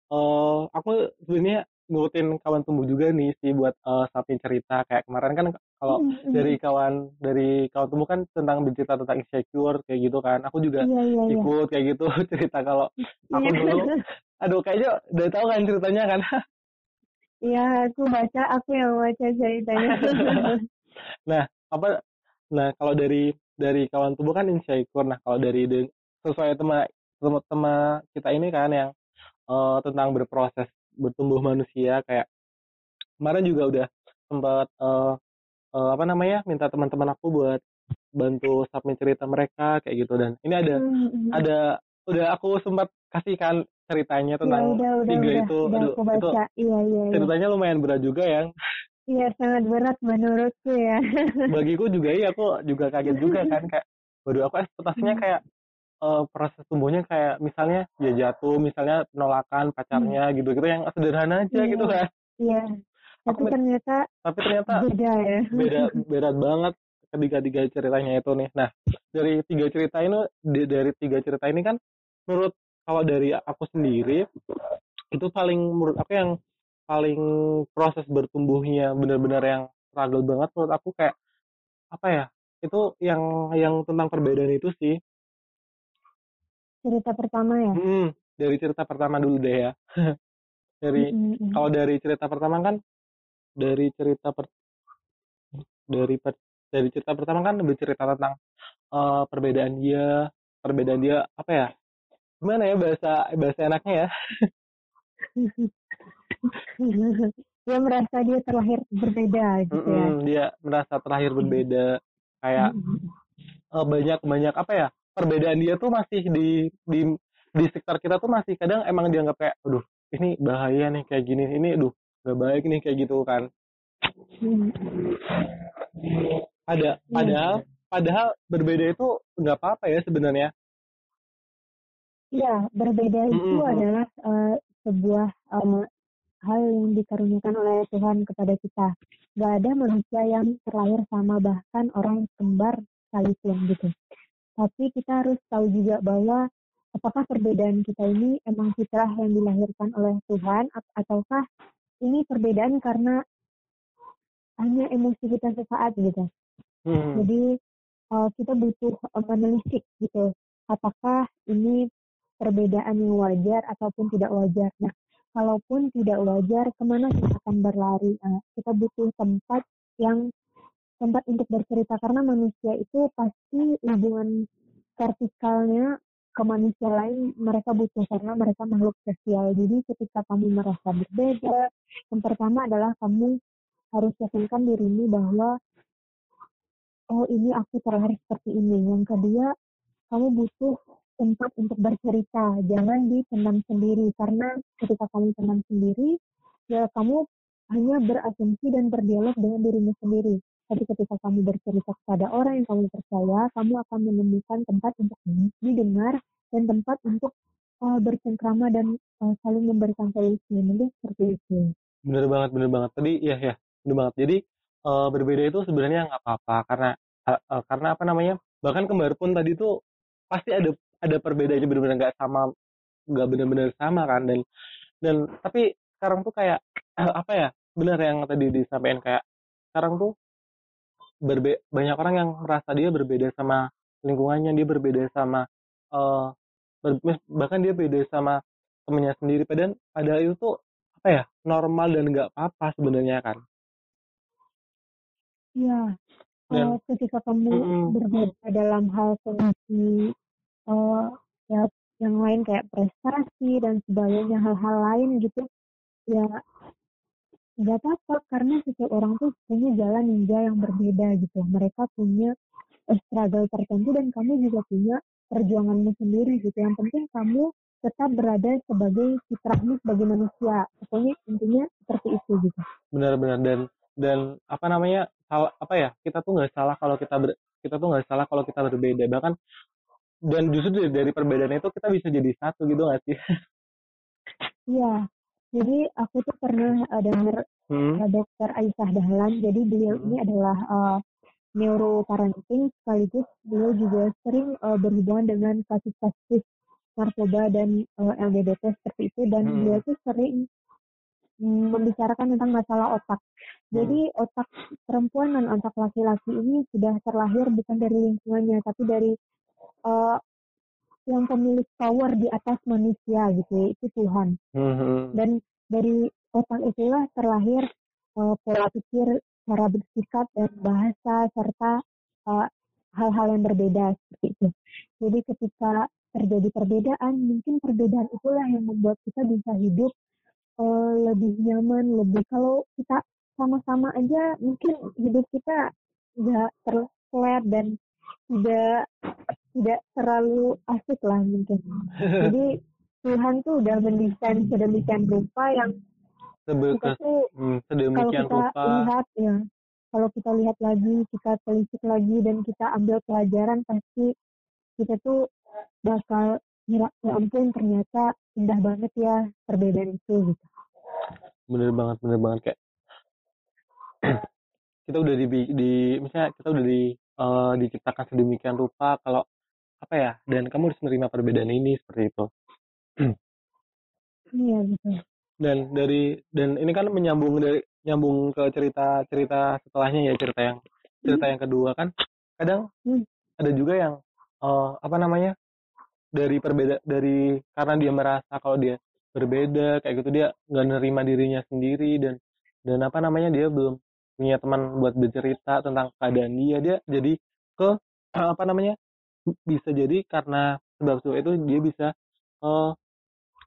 Eh aku sebenarnya ngikutin kawan tumbuh juga nih sih buat eh samping cerita kayak kemarin kan kalau Hmm, hmm. dari kawan dari kawan tumbuh kan tentang bercerita tentang insecure kayak gitu kan. Aku juga Iya iya iya. ikut kayak gitu cerita kalau aku Iya. dulu aduh kayaknya udah tahu kan ceritanya kan Iya, aku baca, aku yang baca ceritanya. nah apa nah kalau dari dari kawan tubuh kan insecure nah kalau dari de- sesuai tema tema, kita ini kan yang eh, tentang berproses bertumbuh manusia kayak kemarin juga udah sempat eh, eh, apa namanya minta teman-teman aku buat bantu submit cerita mereka kayak gitu dan ini ada Hmm, hmm. ada udah aku sempat kasihkan ceritanya Ya tentang udah udah tiga udah itu udah aduh aku itu baca. Iya iya iya. ceritanya lumayan berat juga yang Iya sangat berat menurutku ya. bagiku juga iya aku juga kaget juga kan kayak waduh aku ekspektasinya kayak eh, proses tumbuhnya kayak misalnya ya jatuh misalnya penolakan pacarnya gitu gitu yang sederhana aja Iya. gitu kan Iya. Tapi ternyata tapi ternyata beda ya. beda berat banget ketiga tiga ceritanya itu nih nah dari tiga cerita ini dari tiga cerita ini kan menurut kalau dari aku sendiri itu paling menurut aku yang paling proses bertumbuhnya benar-benar yang struggle banget menurut aku kayak apa ya itu yang yang tentang perbedaan itu sih Cerita pertama ya. Hmm, dari cerita pertama dulu deh ya dari Mm, mm, mm. kalau dari cerita pertama kan dari cerita per, dari per- dari cerita pertama kan bercerita tentang eh, perbedaan dia perbedaan dia apa ya gimana ya bahasa bahasa enaknya ya dia merasa dia terlahir berbeda gitu ya. Mm-mm, dia merasa terlahir berbeda kayak Mm, banyak banyak apa ya perbedaan dia tuh masih di di di sekitar kita tuh masih kadang emang dianggap kayak aduh ini bahaya nih kayak gini ini aduh gak baik nih kayak gitu kan mm. ada padahal padahal berbeda itu nggak apa-apa ya sebenarnya Iya, berbeda itu Mm, mm, mm. adalah eh, sebuah eh, hal yang dikaruniakan oleh Tuhan kepada kita. Gak ada manusia yang terlahir sama bahkan orang kembar sekalipun gitu. Tapi kita harus tahu juga bahwa apakah perbedaan kita ini emang fitrah yang dilahirkan oleh Tuhan at- ataukah ini perbedaan karena hanya emosi kita sesaat gitu. Hmm. Jadi uh, kita butuh uh, menelisik gitu. Apakah ini perbedaan yang wajar ataupun tidak wajar. Nah, kalaupun tidak wajar, ke mana kita akan berlari? Nah, kita butuh tempat yang tempat untuk bercerita karena manusia itu pasti hubungan vertikalnya ke manusia lain mereka butuh karena mereka makhluk sosial. Jadi ketika kamu merasa berbeda, yang pertama adalah kamu harus yakinkan dirimu bahwa oh ini aku terlahir seperti ini. Yang kedua, kamu butuh tempat untuk bercerita, jangan dipendam sendiri karena ketika kamu pendam sendiri, ya kamu hanya berasumsi dan berdialog dengan dirimu sendiri. Tapi ketika kamu bercerita kepada orang yang kamu percaya, kamu akan menemukan tempat untuk didengar dan tempat untuk uh, bercengkrama dan uh, saling memberikan solusi. Mungkin seperti itu. Bener banget, bener banget. Tadi ya ya, bener banget. Jadi uh, berbeda itu sebenarnya nggak apa-apa karena uh, karena apa namanya? Bahkan kembar pun tadi tuh pasti ada ada perbedaannya benar-benar nggak sama nggak benar-benar sama kan dan dan tapi sekarang tuh kayak apa ya benar yang tadi disampaikan kayak sekarang tuh berbe banyak orang yang merasa dia berbeda sama lingkungannya dia berbeda sama uh, ber bahkan dia beda sama temennya sendiri padahal padahal itu tuh apa ya normal dan nggak apa-apa sebenarnya kan Iya, uh, ketika kamu mm -mm. berbeda dalam hal kondisi uh, ya yang lain kayak prestasi dan sebagainya hal-hal lain gitu ya nggak apa-apa karena setiap orang tuh punya jalan ninja yang berbeda gitu. Mereka punya uh, struggle tertentu dan kamu juga punya perjuanganmu sendiri gitu. Yang penting kamu tetap berada sebagai citramu sebagai manusia. Pokoknya intinya seperti itu gitu. Benar-benar dan dan apa namanya salah apa ya kita tuh nggak salah kalau kita ber, kita tuh nggak salah kalau kita berbeda. Bahkan dan justru dari, perbedaan itu kita bisa jadi satu gitu nggak sih iya jadi aku tuh pernah uh, dengar hmm. uh, dokter Aisyah Dahlan. Jadi beliau hmm. ini adalah uh, neuroparenting sekaligus beliau juga sering uh, berhubungan dengan kasus-kasus narkoba dan uh, LGBT seperti itu dan hmm. beliau tuh sering mm, membicarakan tentang masalah otak. Jadi hmm. otak perempuan dan otak laki-laki ini sudah terlahir bukan dari lingkungannya tapi dari uh, yang pemilik power di atas manusia gitu ya itu Tuhan mm-hmm. dan dari otak itulah terlahir uh, pola pikir cara bersikap dan bahasa serta uh, hal-hal yang berbeda seperti itu jadi ketika terjadi perbedaan mungkin perbedaan itulah yang membuat kita bisa hidup uh, lebih nyaman lebih kalau kita sama-sama aja mungkin hidup kita nggak terflat dan tidak tidak terlalu asik lah mungkin. Jadi Tuhan tuh udah mendesain sedemikian rupa yang Sebe kita tuh hmm, kalau kita rupa. lihat ya kalau kita lihat lagi kita telisik lagi dan kita ambil pelajaran pasti kita tuh bakal ngira ya ampun ternyata indah banget ya perbedaan itu gitu. Bener banget bener banget kayak kita udah di, di misalnya kita udah di uh, diciptakan sedemikian rupa kalau apa ya dan kamu harus menerima perbedaan ini seperti itu. Iya betul. Dan dari dan ini kan menyambung dari nyambung ke cerita cerita setelahnya ya cerita yang cerita yang kedua kan. Kadang hmm. ada juga yang uh, apa namanya dari perbeda dari karena dia merasa kalau dia berbeda kayak gitu dia nggak nerima dirinya sendiri dan dan apa namanya dia belum punya teman buat bercerita tentang keadaan dia dia jadi ke apa namanya bisa jadi karena sebab itu dia bisa uh,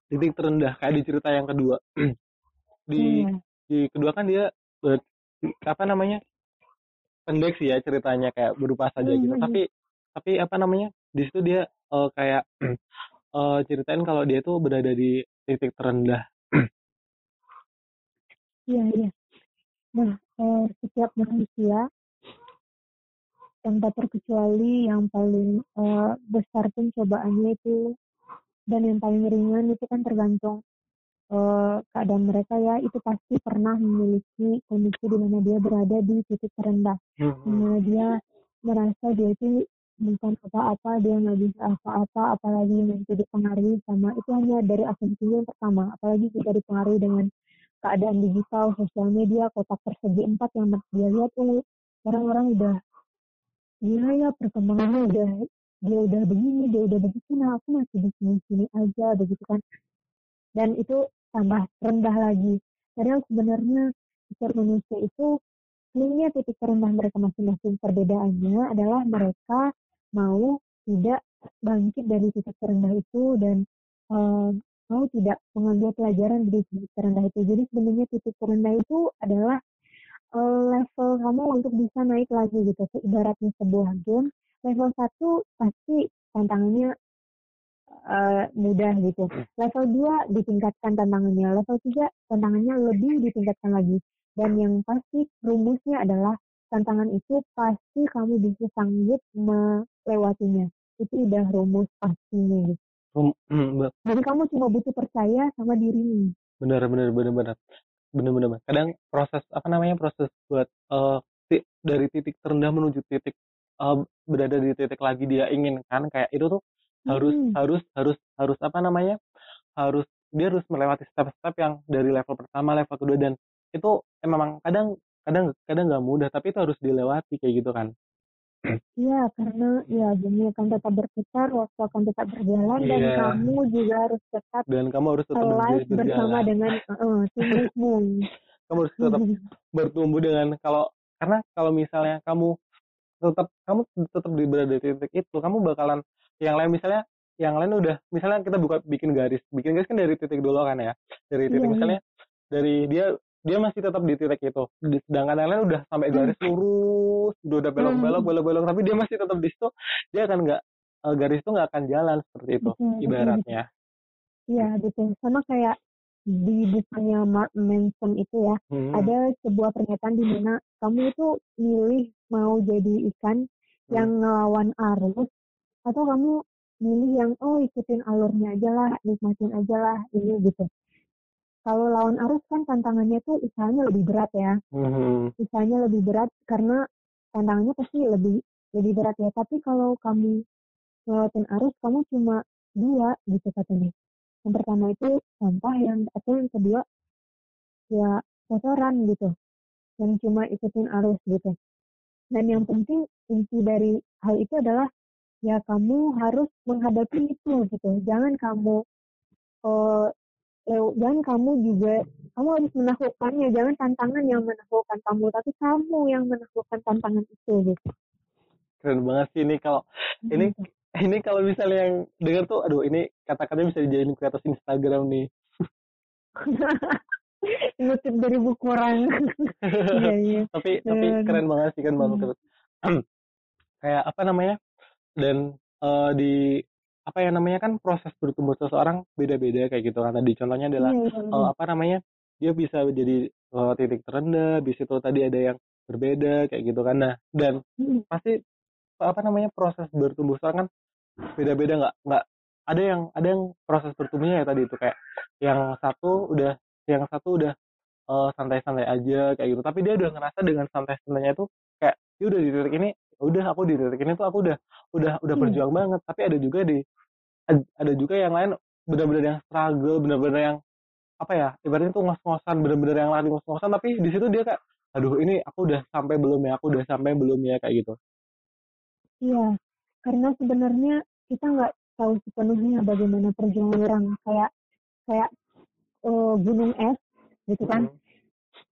titik terendah kayak di cerita yang kedua di hmm. di kedua kan dia ber, apa namanya pendek sih ya ceritanya kayak berupa saja hmm. gitu hmm, tapi tapi apa namanya di situ dia uh, kayak uh, ceritain kalau dia tuh berada di titik terendah iya iya nah eh, setiap manusia tanpa terkecuali yang paling uh, besar pencobaannya itu dan yang paling ringan itu kan tergantung uh, keadaan mereka ya itu pasti pernah memiliki kondisi di mana dia berada di titik terendah hmm. di mana dia merasa dia itu bukan apa-apa dia nggak bisa apa-apa apalagi nanti dipengaruhi sama itu hanya dari asumsinya yang pertama apalagi jika dipengaruhi dengan keadaan digital sosial media kotak persegi empat yang dia lihat tuh orang-orang udah iya ya perkembangannya udah dia udah begini dia udah begitu nah aku masih di sini sini aja begitu kan. Dan itu tambah rendah lagi. Padahal sebenarnya setiap manusia itu sebenarnya titik terendah mereka masing-masing. Perbedaannya adalah mereka mau tidak bangkit dari titik terendah itu dan uh, mau tidak mengambil pelajaran di titik terendah itu. Jadi sebenarnya titik terendah itu adalah level kamu untuk bisa naik lagi gitu. Ibaratnya sebuah game, level satu pasti tantangannya uh, mudah gitu. Level 2 ditingkatkan tantangannya, level 3 tantangannya lebih ditingkatkan lagi. Dan yang pasti rumusnya adalah tantangan itu pasti kamu bisa sanggup melewatinya. Itu udah rumus pastinya gitu. Hmm, Jadi kamu cuma butuh percaya sama dirimu. benar benar benar benar. Benar. Kadang proses apa namanya proses buat uh, dari titik terendah menuju titik uh, berada di titik lagi dia inginkan kayak itu tuh harus Hmm. harus harus harus apa namanya harus dia harus melewati step-step yang dari level pertama level kedua dan itu memang kadang kadang kadang nggak mudah tapi itu harus dilewati kayak gitu kan Iya, karena ya dunia akan tetap berputar, waktu akan tetap berjalan dan Iya. kamu juga harus tetap dan kamu harus tetap alive bersama dengan uh, tubuhmu. kamu harus tetap bertumbuh dengan kalau karena kalau misalnya kamu tetap kamu tetap di berada di titik itu kamu bakalan yang lain misalnya yang lain udah misalnya kita buka bikin garis bikin garis kan dari titik dulu kan ya dari titik Iya, misalnya dari dia dia masih tetap di titik itu sedangkan yang lain udah sampai Hmm. garis lurus udah udah belok belok Hmm. belok belok tapi dia masih tetap di situ dia akan nggak eh, garis itu nggak akan jalan seperti itu Betul, ibaratnya Iya, betul. Sama kayak di bukunya Mark Manson itu ya, Hmm. ada sebuah pernyataan di mana kamu itu milih mau jadi ikan yang ngelawan arus atau kamu milih yang oh ikutin alurnya aja lah, nikmatin aja lah ini gitu. Kalau lawan arus kan tantangannya tuh usahanya lebih berat ya. Hmm. Usahanya lebih berat karena tantangannya pasti lebih lebih berat ya. Tapi kalau kamu ngelawatin arus, kamu cuma dua gitu katanya. Yang pertama itu sampah, yang atau yang kedua ya kotoran gitu. Yang cuma ikutin arus gitu. Dan yang penting inti dari hal itu adalah ya kamu harus menghadapi itu gitu. Jangan kamu eh, lew- jangan kamu juga kamu harus menaklukkannya. Jangan tantangan yang menaklukkan kamu, tapi kamu yang menaklukkan tantangan itu gitu. keren banget sih ini kalau ini ini kalau misalnya yang dengar tuh aduh ini kata-katanya bisa dijadiin kreator Instagram nih Ngutip dari buku orang. Iya, iya. tapi tapi Dan- keren banget sih kan bang Hmm. Kayak apa namanya dan eh, di apa ya namanya kan proses bertumbuh seseorang beda-beda kayak gitu kan. Tadi contohnya adalah iya, eh, apa namanya dia bisa jadi eh, titik terendah di situ tadi ada yang berbeda kayak gitu kan. Nah dan Hmm. pasti apa namanya proses bertumbuh seseorang kan beda-beda nggak nggak ada yang ada yang proses bertumbuhnya ya tadi itu kayak yang satu udah yang satu udah eh, santai-santai aja kayak gitu. Tapi dia udah ngerasa dengan santai-santainya itu kayak dia udah di titik ini udah aku di titik ini tuh aku udah udah udah Hmm. berjuang banget. Tapi ada juga di ad- ada juga yang lain benar-benar yang struggle benar-benar yang apa ya ibaratnya tuh ngos-ngosan benar-benar yang lari ngos-ngosan tapi di situ dia kayak aduh ini aku udah sampai belum ya? Aku udah sampai belum ya? Kayak gitu. Iya, karena sebenarnya kita nggak tahu sepenuhnya bagaimana perjuangan orang. Kayak kayak eh, gunung es gitu kan? Hmm.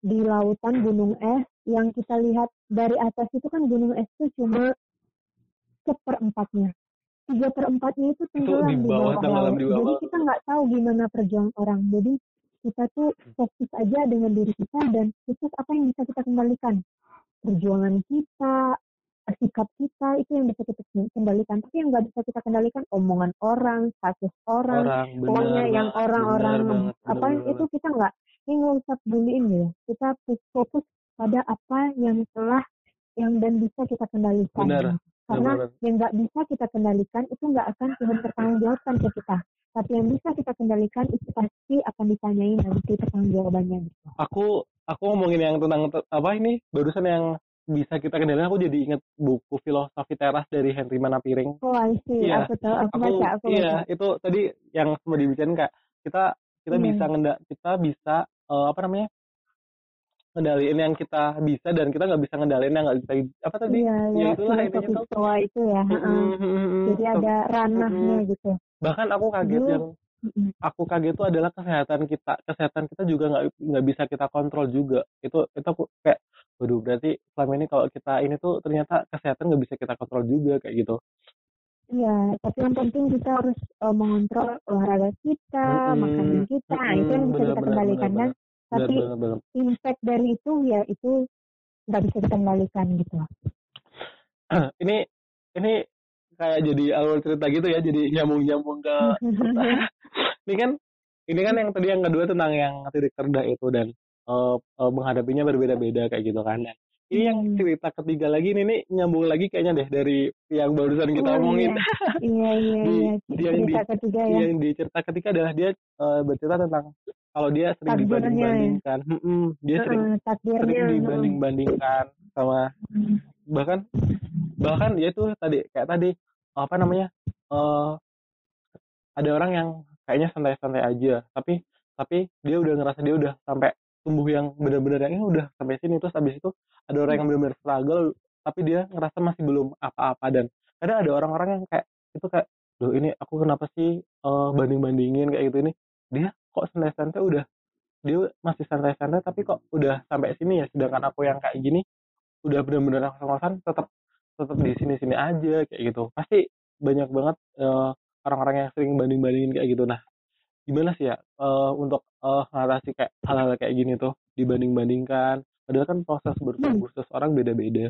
di lautan gunung es yang kita lihat dari atas itu kan gunung es itu cuma seperempatnya. Tiga perempatnya itu tenggelam di di bawah, laut. di bawah. jadi kita nggak tahu gimana perjuangan orang. Jadi kita tuh fokus aja dengan diri kita dan fokus apa yang bisa kita kendalikan perjuangan kita sikap kita itu yang bisa kita kendalikan tapi yang nggak bisa kita kendalikan omongan orang status orang, pokoknya yang orang-orang apa benar itu kita nggak ini nggak usah peduliin ya. Kita fokus pada apa yang telah yang dan bisa kita kendalikan. Benar, karena benar. yang nggak bisa kita kendalikan itu nggak akan Tuhan pertanggungjawabkan ke kita. Tapi yang bisa kita kendalikan itu pasti akan ditanyain nanti pertanggungjawabannya. Gitu. aku aku ngomongin yang tentang te- apa ini? Barusan yang bisa kita kendalikan aku jadi inget buku filosofi teras dari Henry Manapiring. Oh I see. Iya, aku tahu aku, aku baca aku iya baca. itu tadi yang semua dibicarain kak. Kita kita Iya. bisa ngenda kita bisa eh, apa namanya ngendaliin yang kita bisa dan kita nggak bisa ngendaliin yang nggak bisa apa tadi? Iya ya ya itulah intinya stoa itu ya heeh. Mm-mm, mm-mm, jadi ada ranahnya gitu. Bahkan aku kaget Dulu- yang aku kaget itu adalah kesehatan kita kesehatan kita juga nggak nggak bisa kita kontrol juga. Itu itu aku kayak waduh berarti selama ini kalau kita ini tuh ternyata kesehatan nggak bisa kita kontrol juga kayak gitu. Iya, tapi yang penting kita harus uh, mengontrol olahraga kita, makanan Mm-mm, kita, nah, itu yang bisa benar kita kendalikan kan. Benar Tapi benar benar impact dari itu ya itu nggak bisa kita kendalikan gitu. ini ini kayak jadi awal cerita gitu ya jadi nyambung nyambung ke ini kan ini kan yang tadi yang kedua tentang yang titik terendah itu dan uh, uh, menghadapinya berbeda-beda kayak gitu kan dan ini yang Hmm. cerita ketiga lagi ini nih nyambung lagi kayaknya deh dari yang barusan kita Oh, omongin Iya, iya, di iya. yang di Cerita ketiga ya. yang di cerita ketiga adalah dia uh, bercerita tentang kalau dia sering Takdirnya ya. dibanding-bandingkan Mm-mm, dia sering takdirnya. sering dibanding-bandingkan sama Hmm. bahkan bahkan ya itu tadi kayak tadi apa namanya eh ada orang yang kayaknya santai-santai aja tapi tapi dia udah ngerasa dia udah sampai tumbuh yang benar-benar yang ini udah sampai sini terus habis itu ada orang yang benar-benar struggle tapi dia ngerasa masih belum apa-apa dan kadang ada orang-orang yang kayak itu kayak loh ini aku kenapa sih eh, banding-bandingin kayak gitu ini dia kok santai-santai udah dia masih santai-santai tapi kok udah sampai sini ya? Sedangkan aku yang kayak gini udah benar-benar ngos-ngosan tetap tetap di sini-sini aja kayak gitu. Pasti banyak banget eh, orang-orang yang sering banding-bandingin kayak gitu. Nah gimana sih ya eh, untuk eh, ngatasi kayak hal-hal kayak gini tuh? Dibanding-bandingkan. Padahal kan proses bertumbuh seseorang beda-beda.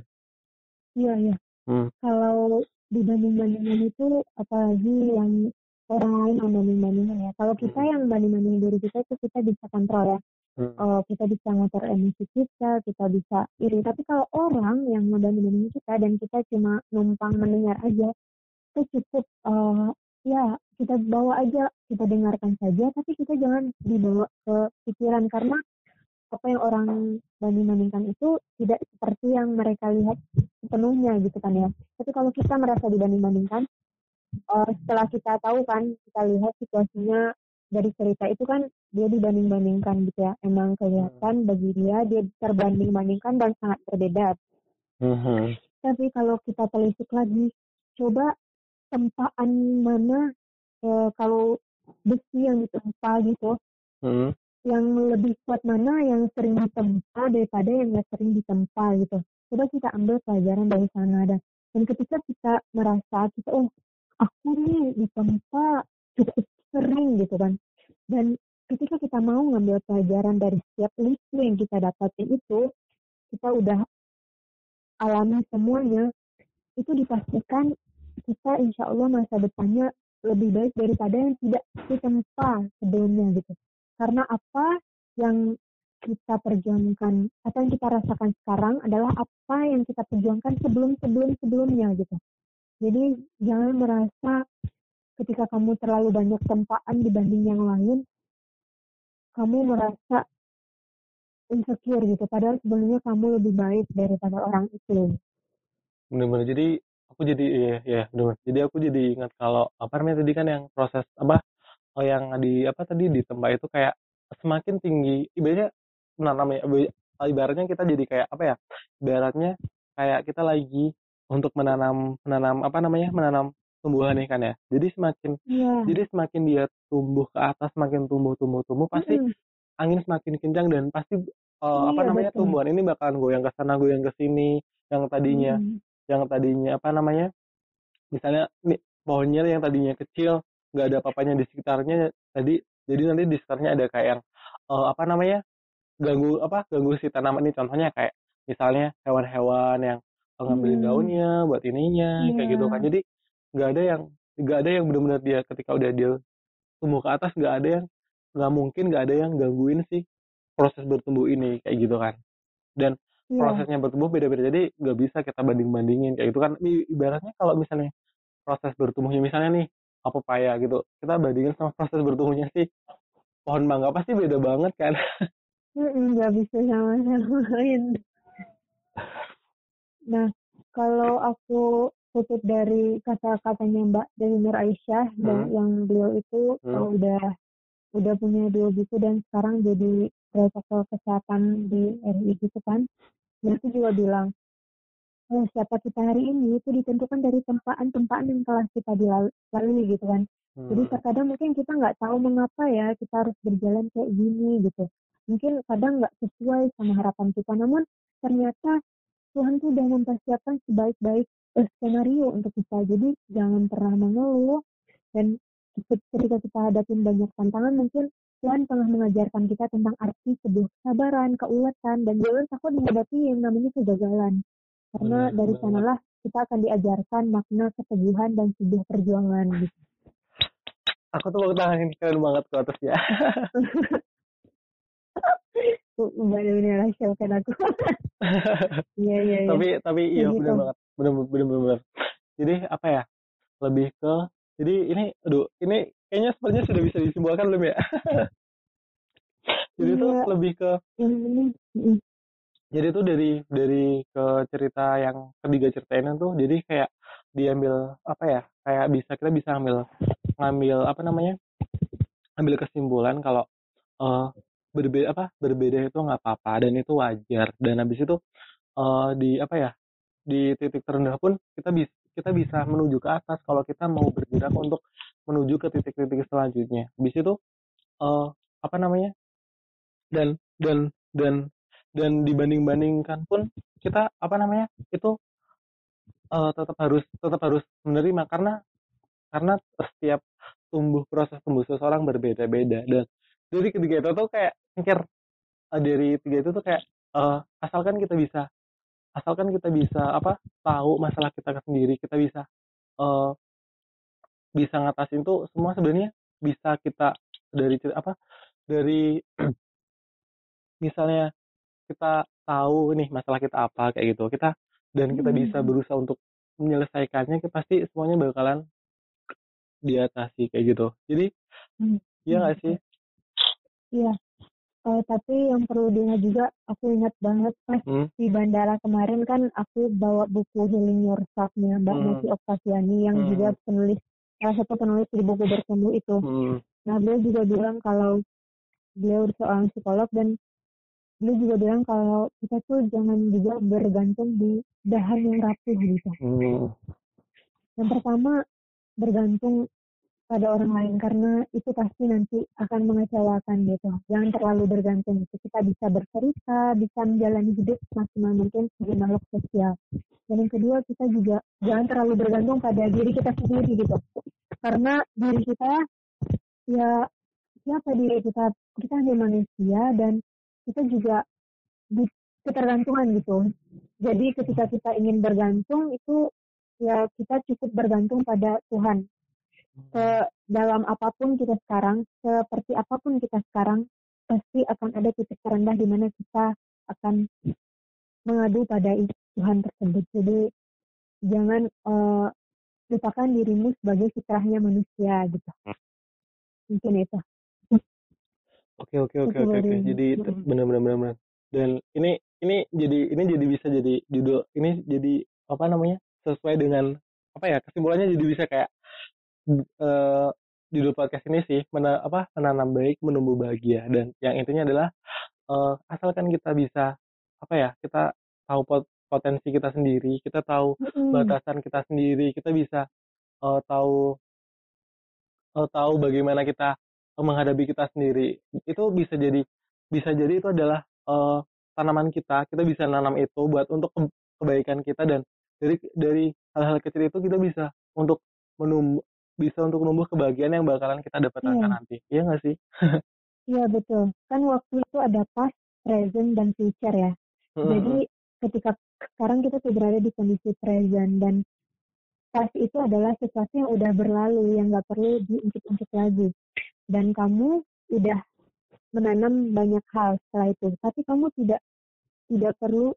Iya, iya. hmm. Kalau dibanding-bandingin itu apalagi yang orang lain yang banding-bandingin ya. Kalau kita Hmm. yang banding-bandingin diri kita itu kita bisa kontrol ya. Hmm. Eh, kita bisa ngatur emosi kita, kita bisa iri. Tapi kalau orang yang ngebanding-bandingin kita dan kita cuma numpang mendengar aja, itu cukup eh, ya kita bawa aja, kita dengarkan saja, tapi kita jangan dibawa ke pikiran karena apa yang orang banding-bandingkan itu tidak seperti yang mereka lihat sepenuhnya gitu kan ya. Tapi kalau kita merasa dibanding-bandingkan, eh, setelah kita tahu kan, kita lihat situasinya dari cerita itu kan dia dibanding-bandingkan gitu ya. Emang kelihatan bagi dia dia terbanding-bandingkan dan sangat berbeda. Mhm. Tapi kalau kita telisik lagi, coba tempaan mana eh, kalau besi yang ditempa gitu, Hmm. yang lebih kuat mana yang sering ditempa daripada yang nggak sering ditempa gitu. Coba kita ambil pelajaran dari sana dan dan ketika kita merasa kita oh aku nih ditempa cukup sering gitu kan. Dan ketika kita mau ngambil pelajaran dari setiap listu yang kita dapatin itu kita udah alami semuanya itu dipastikan kita insya Allah masa depannya lebih baik daripada yang tidak ditempa sebelumnya gitu. Karena apa yang kita perjuangkan apa yang kita rasakan sekarang adalah apa yang kita perjuangkan sebelum sebelum sebelumnya gitu jadi jangan merasa ketika kamu terlalu banyak tempaan dibanding yang lain kamu merasa insecure gitu. Padahal sebenarnya kamu lebih baik daripada orang itu. Bener-bener. Jadi aku jadi iya ya bener jadi aku jadi ingat kalau apa namanya tadi kan yang proses apa oh yang di apa tadi di tempat itu kayak semakin tinggi. Ibaratnya menanam ya iba- ibaratnya kita jadi kayak apa ya ibaratnya kayak kita lagi untuk menanam menanam apa namanya menanam tumbuhan nih kan ya jadi semakin iya jadi semakin dia tumbuh ke atas semakin tumbuh tumbuh tumbuh pasti Mm-mm. angin semakin kencang dan pasti eh, apa Iya, namanya betul. tumbuhan ini bakalan goyang ke sana goyang ke sini yang tadinya Mm. yang tadinya apa namanya misalnya nih pohonnya yang tadinya kecil nggak ada apa-apanya di sekitarnya tadi jadi nanti di sekitarnya ada kayak yang eh, apa namanya ganggu apa ganggu si tanaman ini contohnya kayak misalnya hewan-hewan yang ngambilin Hmm. daunnya buat ininya kayak Iya. gitu kan jadi nggak ada yang nggak ada yang benar-benar dia ketika udah dia tumbuh ke atas nggak ada yang nggak mungkin nggak ada yang gangguin sih proses bertumbuh ini kayak gitu kan dan Iya. prosesnya bertumbuh beda-beda jadi nggak bisa kita banding-bandingin kayak gitu kan ibaratnya kalau misalnya proses bertumbuhnya misalnya nih apa paya gitu kita bandingin sama proses bertumbuhnya sih pohon mangga pasti beda banget kan nggak bisa sama-samain. Nah, kalau aku kutip dari kata-katanya Mbak Dewi Nur Aisyah dan Hmm. yang beliau itu Hmm. uh, udah udah punya dua buku dan sekarang jadi protokol kesehatan di RI gitu kan. Dia itu juga bilang, oh siapa kita hari ini itu ditentukan dari tempaan-tempaan yang telah kita dilalui gitu kan. Jadi Hmm. terkadang mungkin kita nggak tahu mengapa ya kita harus berjalan kayak gini gitu. Mungkin kadang nggak sesuai sama harapan kita, namun ternyata Tuhan tuh udah mempersiapkan sebaik-baik eh, skenario untuk kita. Jadi jangan pernah mengeluh dan ketika kita hadapin banyak tantangan mungkin Tuhan tengah mengajarkan kita tentang arti sebuah kesabaran, keuletan, dan jangan takut menghadapi yang namanya kegagalan. Karena Bener dari sanalah kita akan diajarkan makna keteguhan dan sebuah perjuangan gitu. Aku tuh mau tangan ini keren banget ke atas ya. Benar-benar rahasia aku. Iya, iya, iya. tapi tapi iya bener gitu. banget. Bener bener. bener. Jadi apa ya? Lebih ke jadi ini aduh ini kayaknya sepertinya sudah bisa disimpulkan belum ya? jadi tuh Iya. lebih ke jadi tuh dari dari ke cerita yang ketiga ceritain tuh jadi kayak diambil apa ya kayak bisa kita bisa ngambil ngambil apa namanya ambil kesimpulan kalau eh berbeda apa berbeda itu nggak apa-apa dan itu wajar. Dan habis itu eh di apa ya di titik terendah pun kita bisa kita bisa menuju ke atas kalau kita mau bergerak untuk menuju ke titik-titik selanjutnya. Habis itu eh apa namanya dan dan dan dan dibanding-bandingkan pun kita apa namanya itu eh, tetap harus tetap harus menerima karena karena setiap tumbuh proses tumbuh seseorang berbeda-beda. Dan dari ketiga itu tuh kayak mikir eh, dari tiga itu tuh kayak eh, asalkan kita bisa asalkan kita bisa apa tahu masalah kita sendiri kita bisa eh, bisa ngatasin tuh semua sebenarnya bisa kita dari apa dari misalnya kita tahu nih masalah kita apa kayak gitu kita dan kita Hmm. bisa berusaha untuk menyelesaikannya kita pasti semuanya bakalan diatasi kayak gitu jadi Hmm. iya Hmm. nggak sih Iya. Eh, tapi yang perlu diingat juga, aku ingat banget pas hmm? di bandara kemarin kan aku bawa buku Healing Yourself-nya Mbak Hmm. Nasi Oktasiani yang Hmm. juga penulis salah satu penulis di buku bertemu itu. Hmm. Nah beliau juga bilang kalau beliau seorang psikolog dan beliau juga bilang kalau kita tuh jangan juga bergantung di dahan yang rapuh gitu. Hmm. Yang pertama bergantung pada orang lain karena itu pasti nanti akan mengecewakan gitu. Jangan terlalu bergantung. Kita bisa bercerita, bisa menjalani hidup maksimal mungkin sebagai makhluk sosial. Dan yang kedua kita juga jangan terlalu bergantung pada diri kita sendiri gitu. Karena diri kita ya siapa diri kita? Kita hanya manusia dan kita juga di ketergantungan gitu. Jadi ketika kita ingin bergantung itu ya kita cukup bergantung pada Tuhan ke dalam apa pun kita sekarang, seperti apa pun kita sekarang, pasti akan ada titik terendah di mana kita akan mengadu pada Tuhan tersebut. Jadi jangan eh, lupakan dirimu sebagai fitrahnya manusia gitu. Mungkin itu. Oke oke oke oke oke. Jadi benar benar benar benar. Dan ini ini jadi ini jadi bisa jadi judul ini jadi apa namanya sesuai dengan apa ya kesimpulannya jadi bisa kayak eh judul podcast ini sih mena, apa menanam baik menumbuh bahagia. Dan yang intinya adalah eh, asalkan kita bisa apa ya kita tahu pot- potensi kita sendiri kita tahu Mm-mm. batasan kita sendiri kita bisa eh, tahu eh, tahu bagaimana kita menghadapi kita sendiri. Itu bisa jadi bisa jadi itu adalah eh, tanaman kita. Kita bisa nanam itu buat untuk ke- kebaikan kita dan dari dari hal-hal kecil itu kita bisa untuk menumbuh bisa untuk menumbuh kebahagiaan yang bakalan kita dapatkan Iya. nanti iya nggak sih Iya betul. Kan waktu itu ada past, present, dan future ya. Jadi ketika sekarang kita tuh berada di kondisi present dan past itu adalah sesuatu yang udah berlalu yang nggak perlu diungkit-ungkit lagi. Dan kamu udah menanam banyak hal setelah itu. Tapi kamu tidak tidak perlu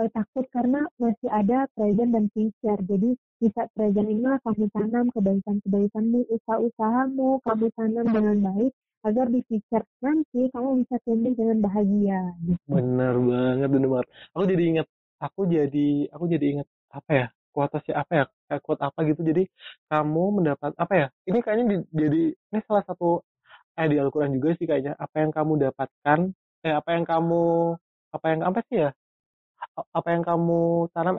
eh, takut karena masih ada present dan future. Jadi di saat present inilah kamu tanam kebaikan-kebaikanmu, usaha-usahamu, kamu tanam dengan baik agar di future nanti kamu bisa tumbuh dengan bahagia. Gitu. bener banget bener banget aku jadi ingat aku jadi aku jadi ingat apa ya kuotasi apa ya kayak quote apa gitu jadi kamu mendapat apa ya ini kayaknya di- jadi ini salah satu eh di Al-Quran juga sih kayaknya apa yang kamu dapatkan eh apa yang kamu apa yang apa sih ya apa yang kamu tanam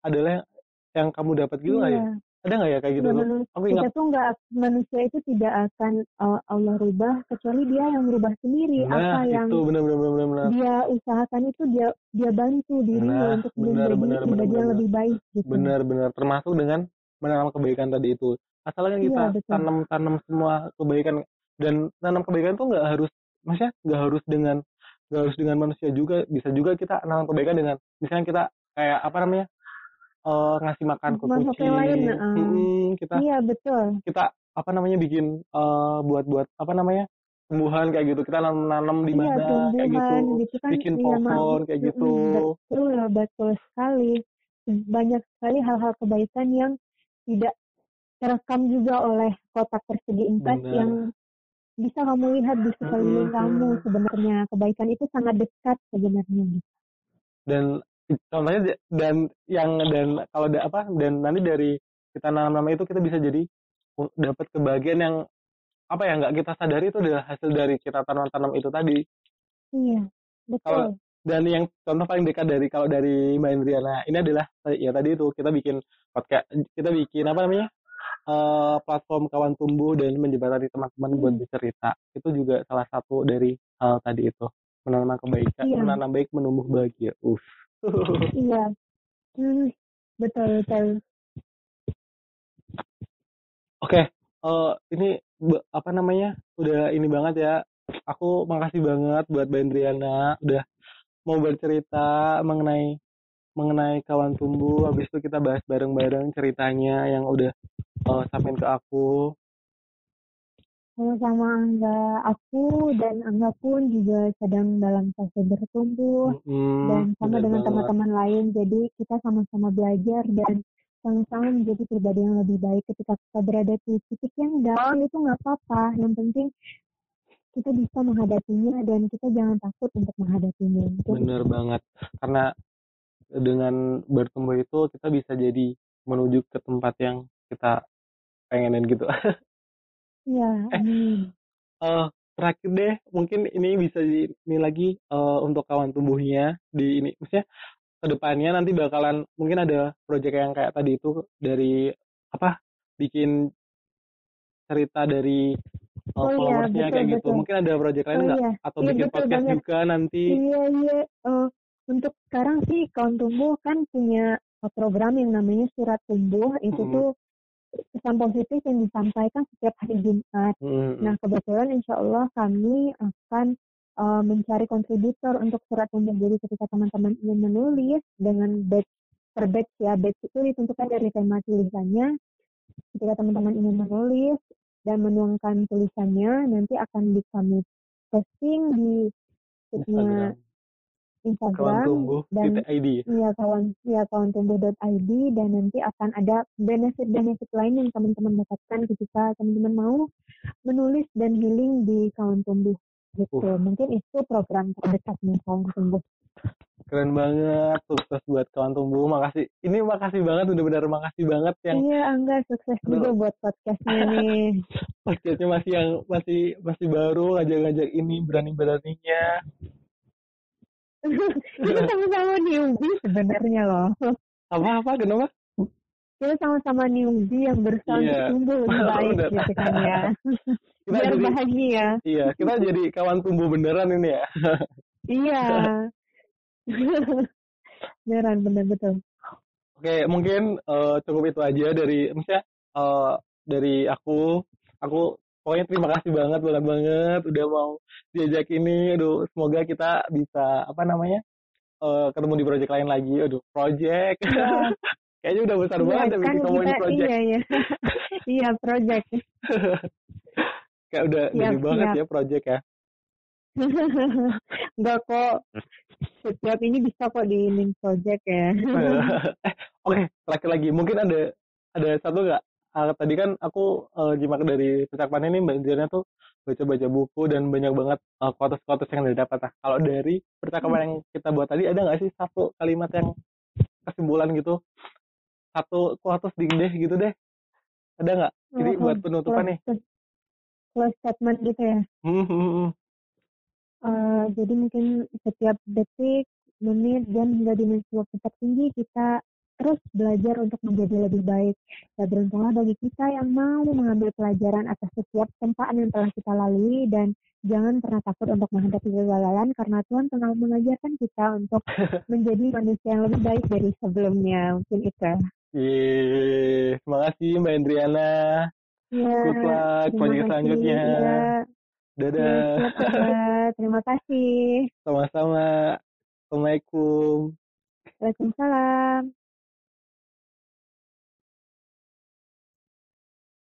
adalah yang, yang kamu dapat gitu lah ya Iya, Ada nggak ya kayak gitu Ya, tuh? menurut Aku kita ingat. tuh nggak manusia itu tidak akan uh, Allah rubah kecuali dia yang merubah sendiri Nah, apa yang itu benar benar benar benar. dia usahakan itu dia dia bantu dirinya Nah, untuk benar, menjadi benar, benar, yang benar. lebih baik gitu. Benar benar termasuk dengan menanam kebaikan tadi itu. Asalkan Iya, kita betul. tanam-tanam semua kebaikan dan tanam kebaikan tuh nggak harus maksudnya nggak harus dengan nggak harus dengan manusia juga bisa juga kita nanam kebaikan dengan misalnya kita kayak apa namanya eh ngasih makan ke Makhluk kucing lain, uh, Mm-mm, kita Iya betul. kita apa namanya bikin eh buat buat apa namanya tumbuhan kayak gitu kita nanam nanam di Iya mana kayak tumbuhan gitu gitu kan. bikin Iya pohon kayak gitu betul betul sekali. Banyak sekali hal-hal kebaikan yang tidak terekam juga oleh kotak persegi empat yang bisa kamu lihat di sekeliling Mm-mm. kamu sebenarnya kebaikan itu sangat dekat sebenarnya. dan contohnya dan yang dan kalau ada apa dan nanti dari kita nanam-nanam itu kita bisa jadi dapat kebahagiaan yang apa ya nggak kita sadari itu adalah hasil dari kita tanam-tanam itu tadi Iya betul. Kalau- dan yang contoh paling dekat dari kalau dari Mbak Indriana ini adalah ya tadi itu kita bikin podcast kita bikin apa namanya eh, platform kawan tumbuh dan menjembatani teman-teman Hmm. buat bercerita itu juga salah satu dari hal tadi itu menanam kebaikan Iya. menanam baik menumbuh bahagia uh Iya. Hmm, betul betul. Oke, eh ini apa namanya? Udah ini banget ya. Aku makasih banget buat Mbak Indriana udah mau bercerita mengenai mengenai kawan tumbuh. Habis itu kita bahas bareng-bareng ceritanya yang udah eh, sampein ke aku. Sama-sama Angga, aku dan Angga pun juga sedang dalam fase bertumbuh Mm-mm, dan sama dengan teman-teman lain. Jadi kita sama-sama belajar dan sama-sama menjadi pribadi yang lebih baik. Ketika kita berada di titik yang down itu nggak apa-apa. Yang penting kita bisa menghadapinya dan kita jangan takut untuk menghadapinya. Itu Bener banget. Karena dengan bertumbuh itu kita bisa jadi menuju ke tempat yang kita pengenin gitu. ya, Eh, eh terakhir deh mungkin ini bisa di, ini lagi eh, untuk kawan tumbuhnya di ini maksudnya ke depannya nanti bakalan mungkin ada proyek yang kayak tadi itu dari apa bikin cerita dari eh, Oh iya, followersnya betul, kayak gitu betul. mungkin ada proyek lain Oh nggak iya, atau iya bikin betul podcast banget. juga nanti Iya iya. Eh, untuk sekarang sih kawan tumbuh kan punya program yang namanya surat tumbuh. Itu Mm-mm. tuh pesan positif yang disampaikan setiap hari Jumat. Mm-mm. Nah kebetulan Insya Allah kami akan eh, mencari kontributor untuk surat tumbuh. Jadi ketika teman-teman ingin menulis dengan batch per batch ya, batch itu ditentukan dari tema tulisannya. Ketika teman-teman ingin menulis dan menuangkan tulisannya, nanti akan di kami posting di feednya Instagram kawan Instagram tumbuh dan ID ya kawan ya kawan tumbuh.id dan nanti akan ada benefit-benefit lain yang teman-teman dapatkan ketika teman-teman mau menulis dan healing di kawan tumbuh gitu. Uh. Mungkin itu program terdekatnya kawan tumbuh. keren banget sukses buat kawan tumbuh makasih ini makasih banget bener-bener makasih banget yang Iya, Angga sukses Aduh. juga buat podcastnya nih. podcastnya masih yang masih masih baru ngajak-ngajak ini berani-beraninya Kita sama-sama newbie sebenarnya loh. apa-apa kenapa Kita sama-sama newbie yang berusaha untuk Iya. tumbuh lebih baik gitu kan ya. kita Biar jadi bahagia. iya kita jadi kawan tumbuh beneran ini ya Iya. Beneran bener betul. oke mungkin eh, cukup itu aja dari misalnya eh, dari aku aku pokoknya terima kasih banget banget banget udah mau diajak ini aduh semoga kita bisa apa namanya eh, ketemu di project lain lagi aduh project Iya. kayaknya udah besar Iya, banget ya kan ngomongin kita project iya iya. iya project. kayak udah Siap, gede banget siap. ya project ya Enggak kok. Setiap ini bisa kok di link project ya. eh, Oke, terakhir lagi. Mungkin ada ada satu nggak? Ah, tadi kan aku uh, jimak dari percakapan ini Mbak Diana tuh baca-baca buku dan banyak banget eh, quotes-quotes yang didapat. Nah, kalau dari percakapan yang kita buat tadi ada nggak sih satu kalimat yang kesimpulan gitu? Satu quotes ding deh gitu deh. Ada nggak? Jadi Oh, buat penutupan nih. close- Close statement gitu ya. Hmm, hmm, hmm. Eh, jadi mungkin setiap detik, menit, jam hingga dimensi waktu tertinggi kita terus belajar untuk menjadi lebih baik. Ya beruntunglah bagi kita yang mau mengambil pelajaran atas setiap tempaan yang telah kita lalui dan jangan pernah takut untuk menghadapi kegagalan karena Tuhan telah mengajarkan kita untuk menjadi manusia yang lebih baik dari sebelumnya. Mungkin itu. Yeay, makasih Mbak Indriana. Ya, Good luck terima proyek kasih. selanjutnya. Ya, Dadah. ya, Sobat. Terima kasih. Sama-sama. Assalamualaikum. Waalaikumsalam.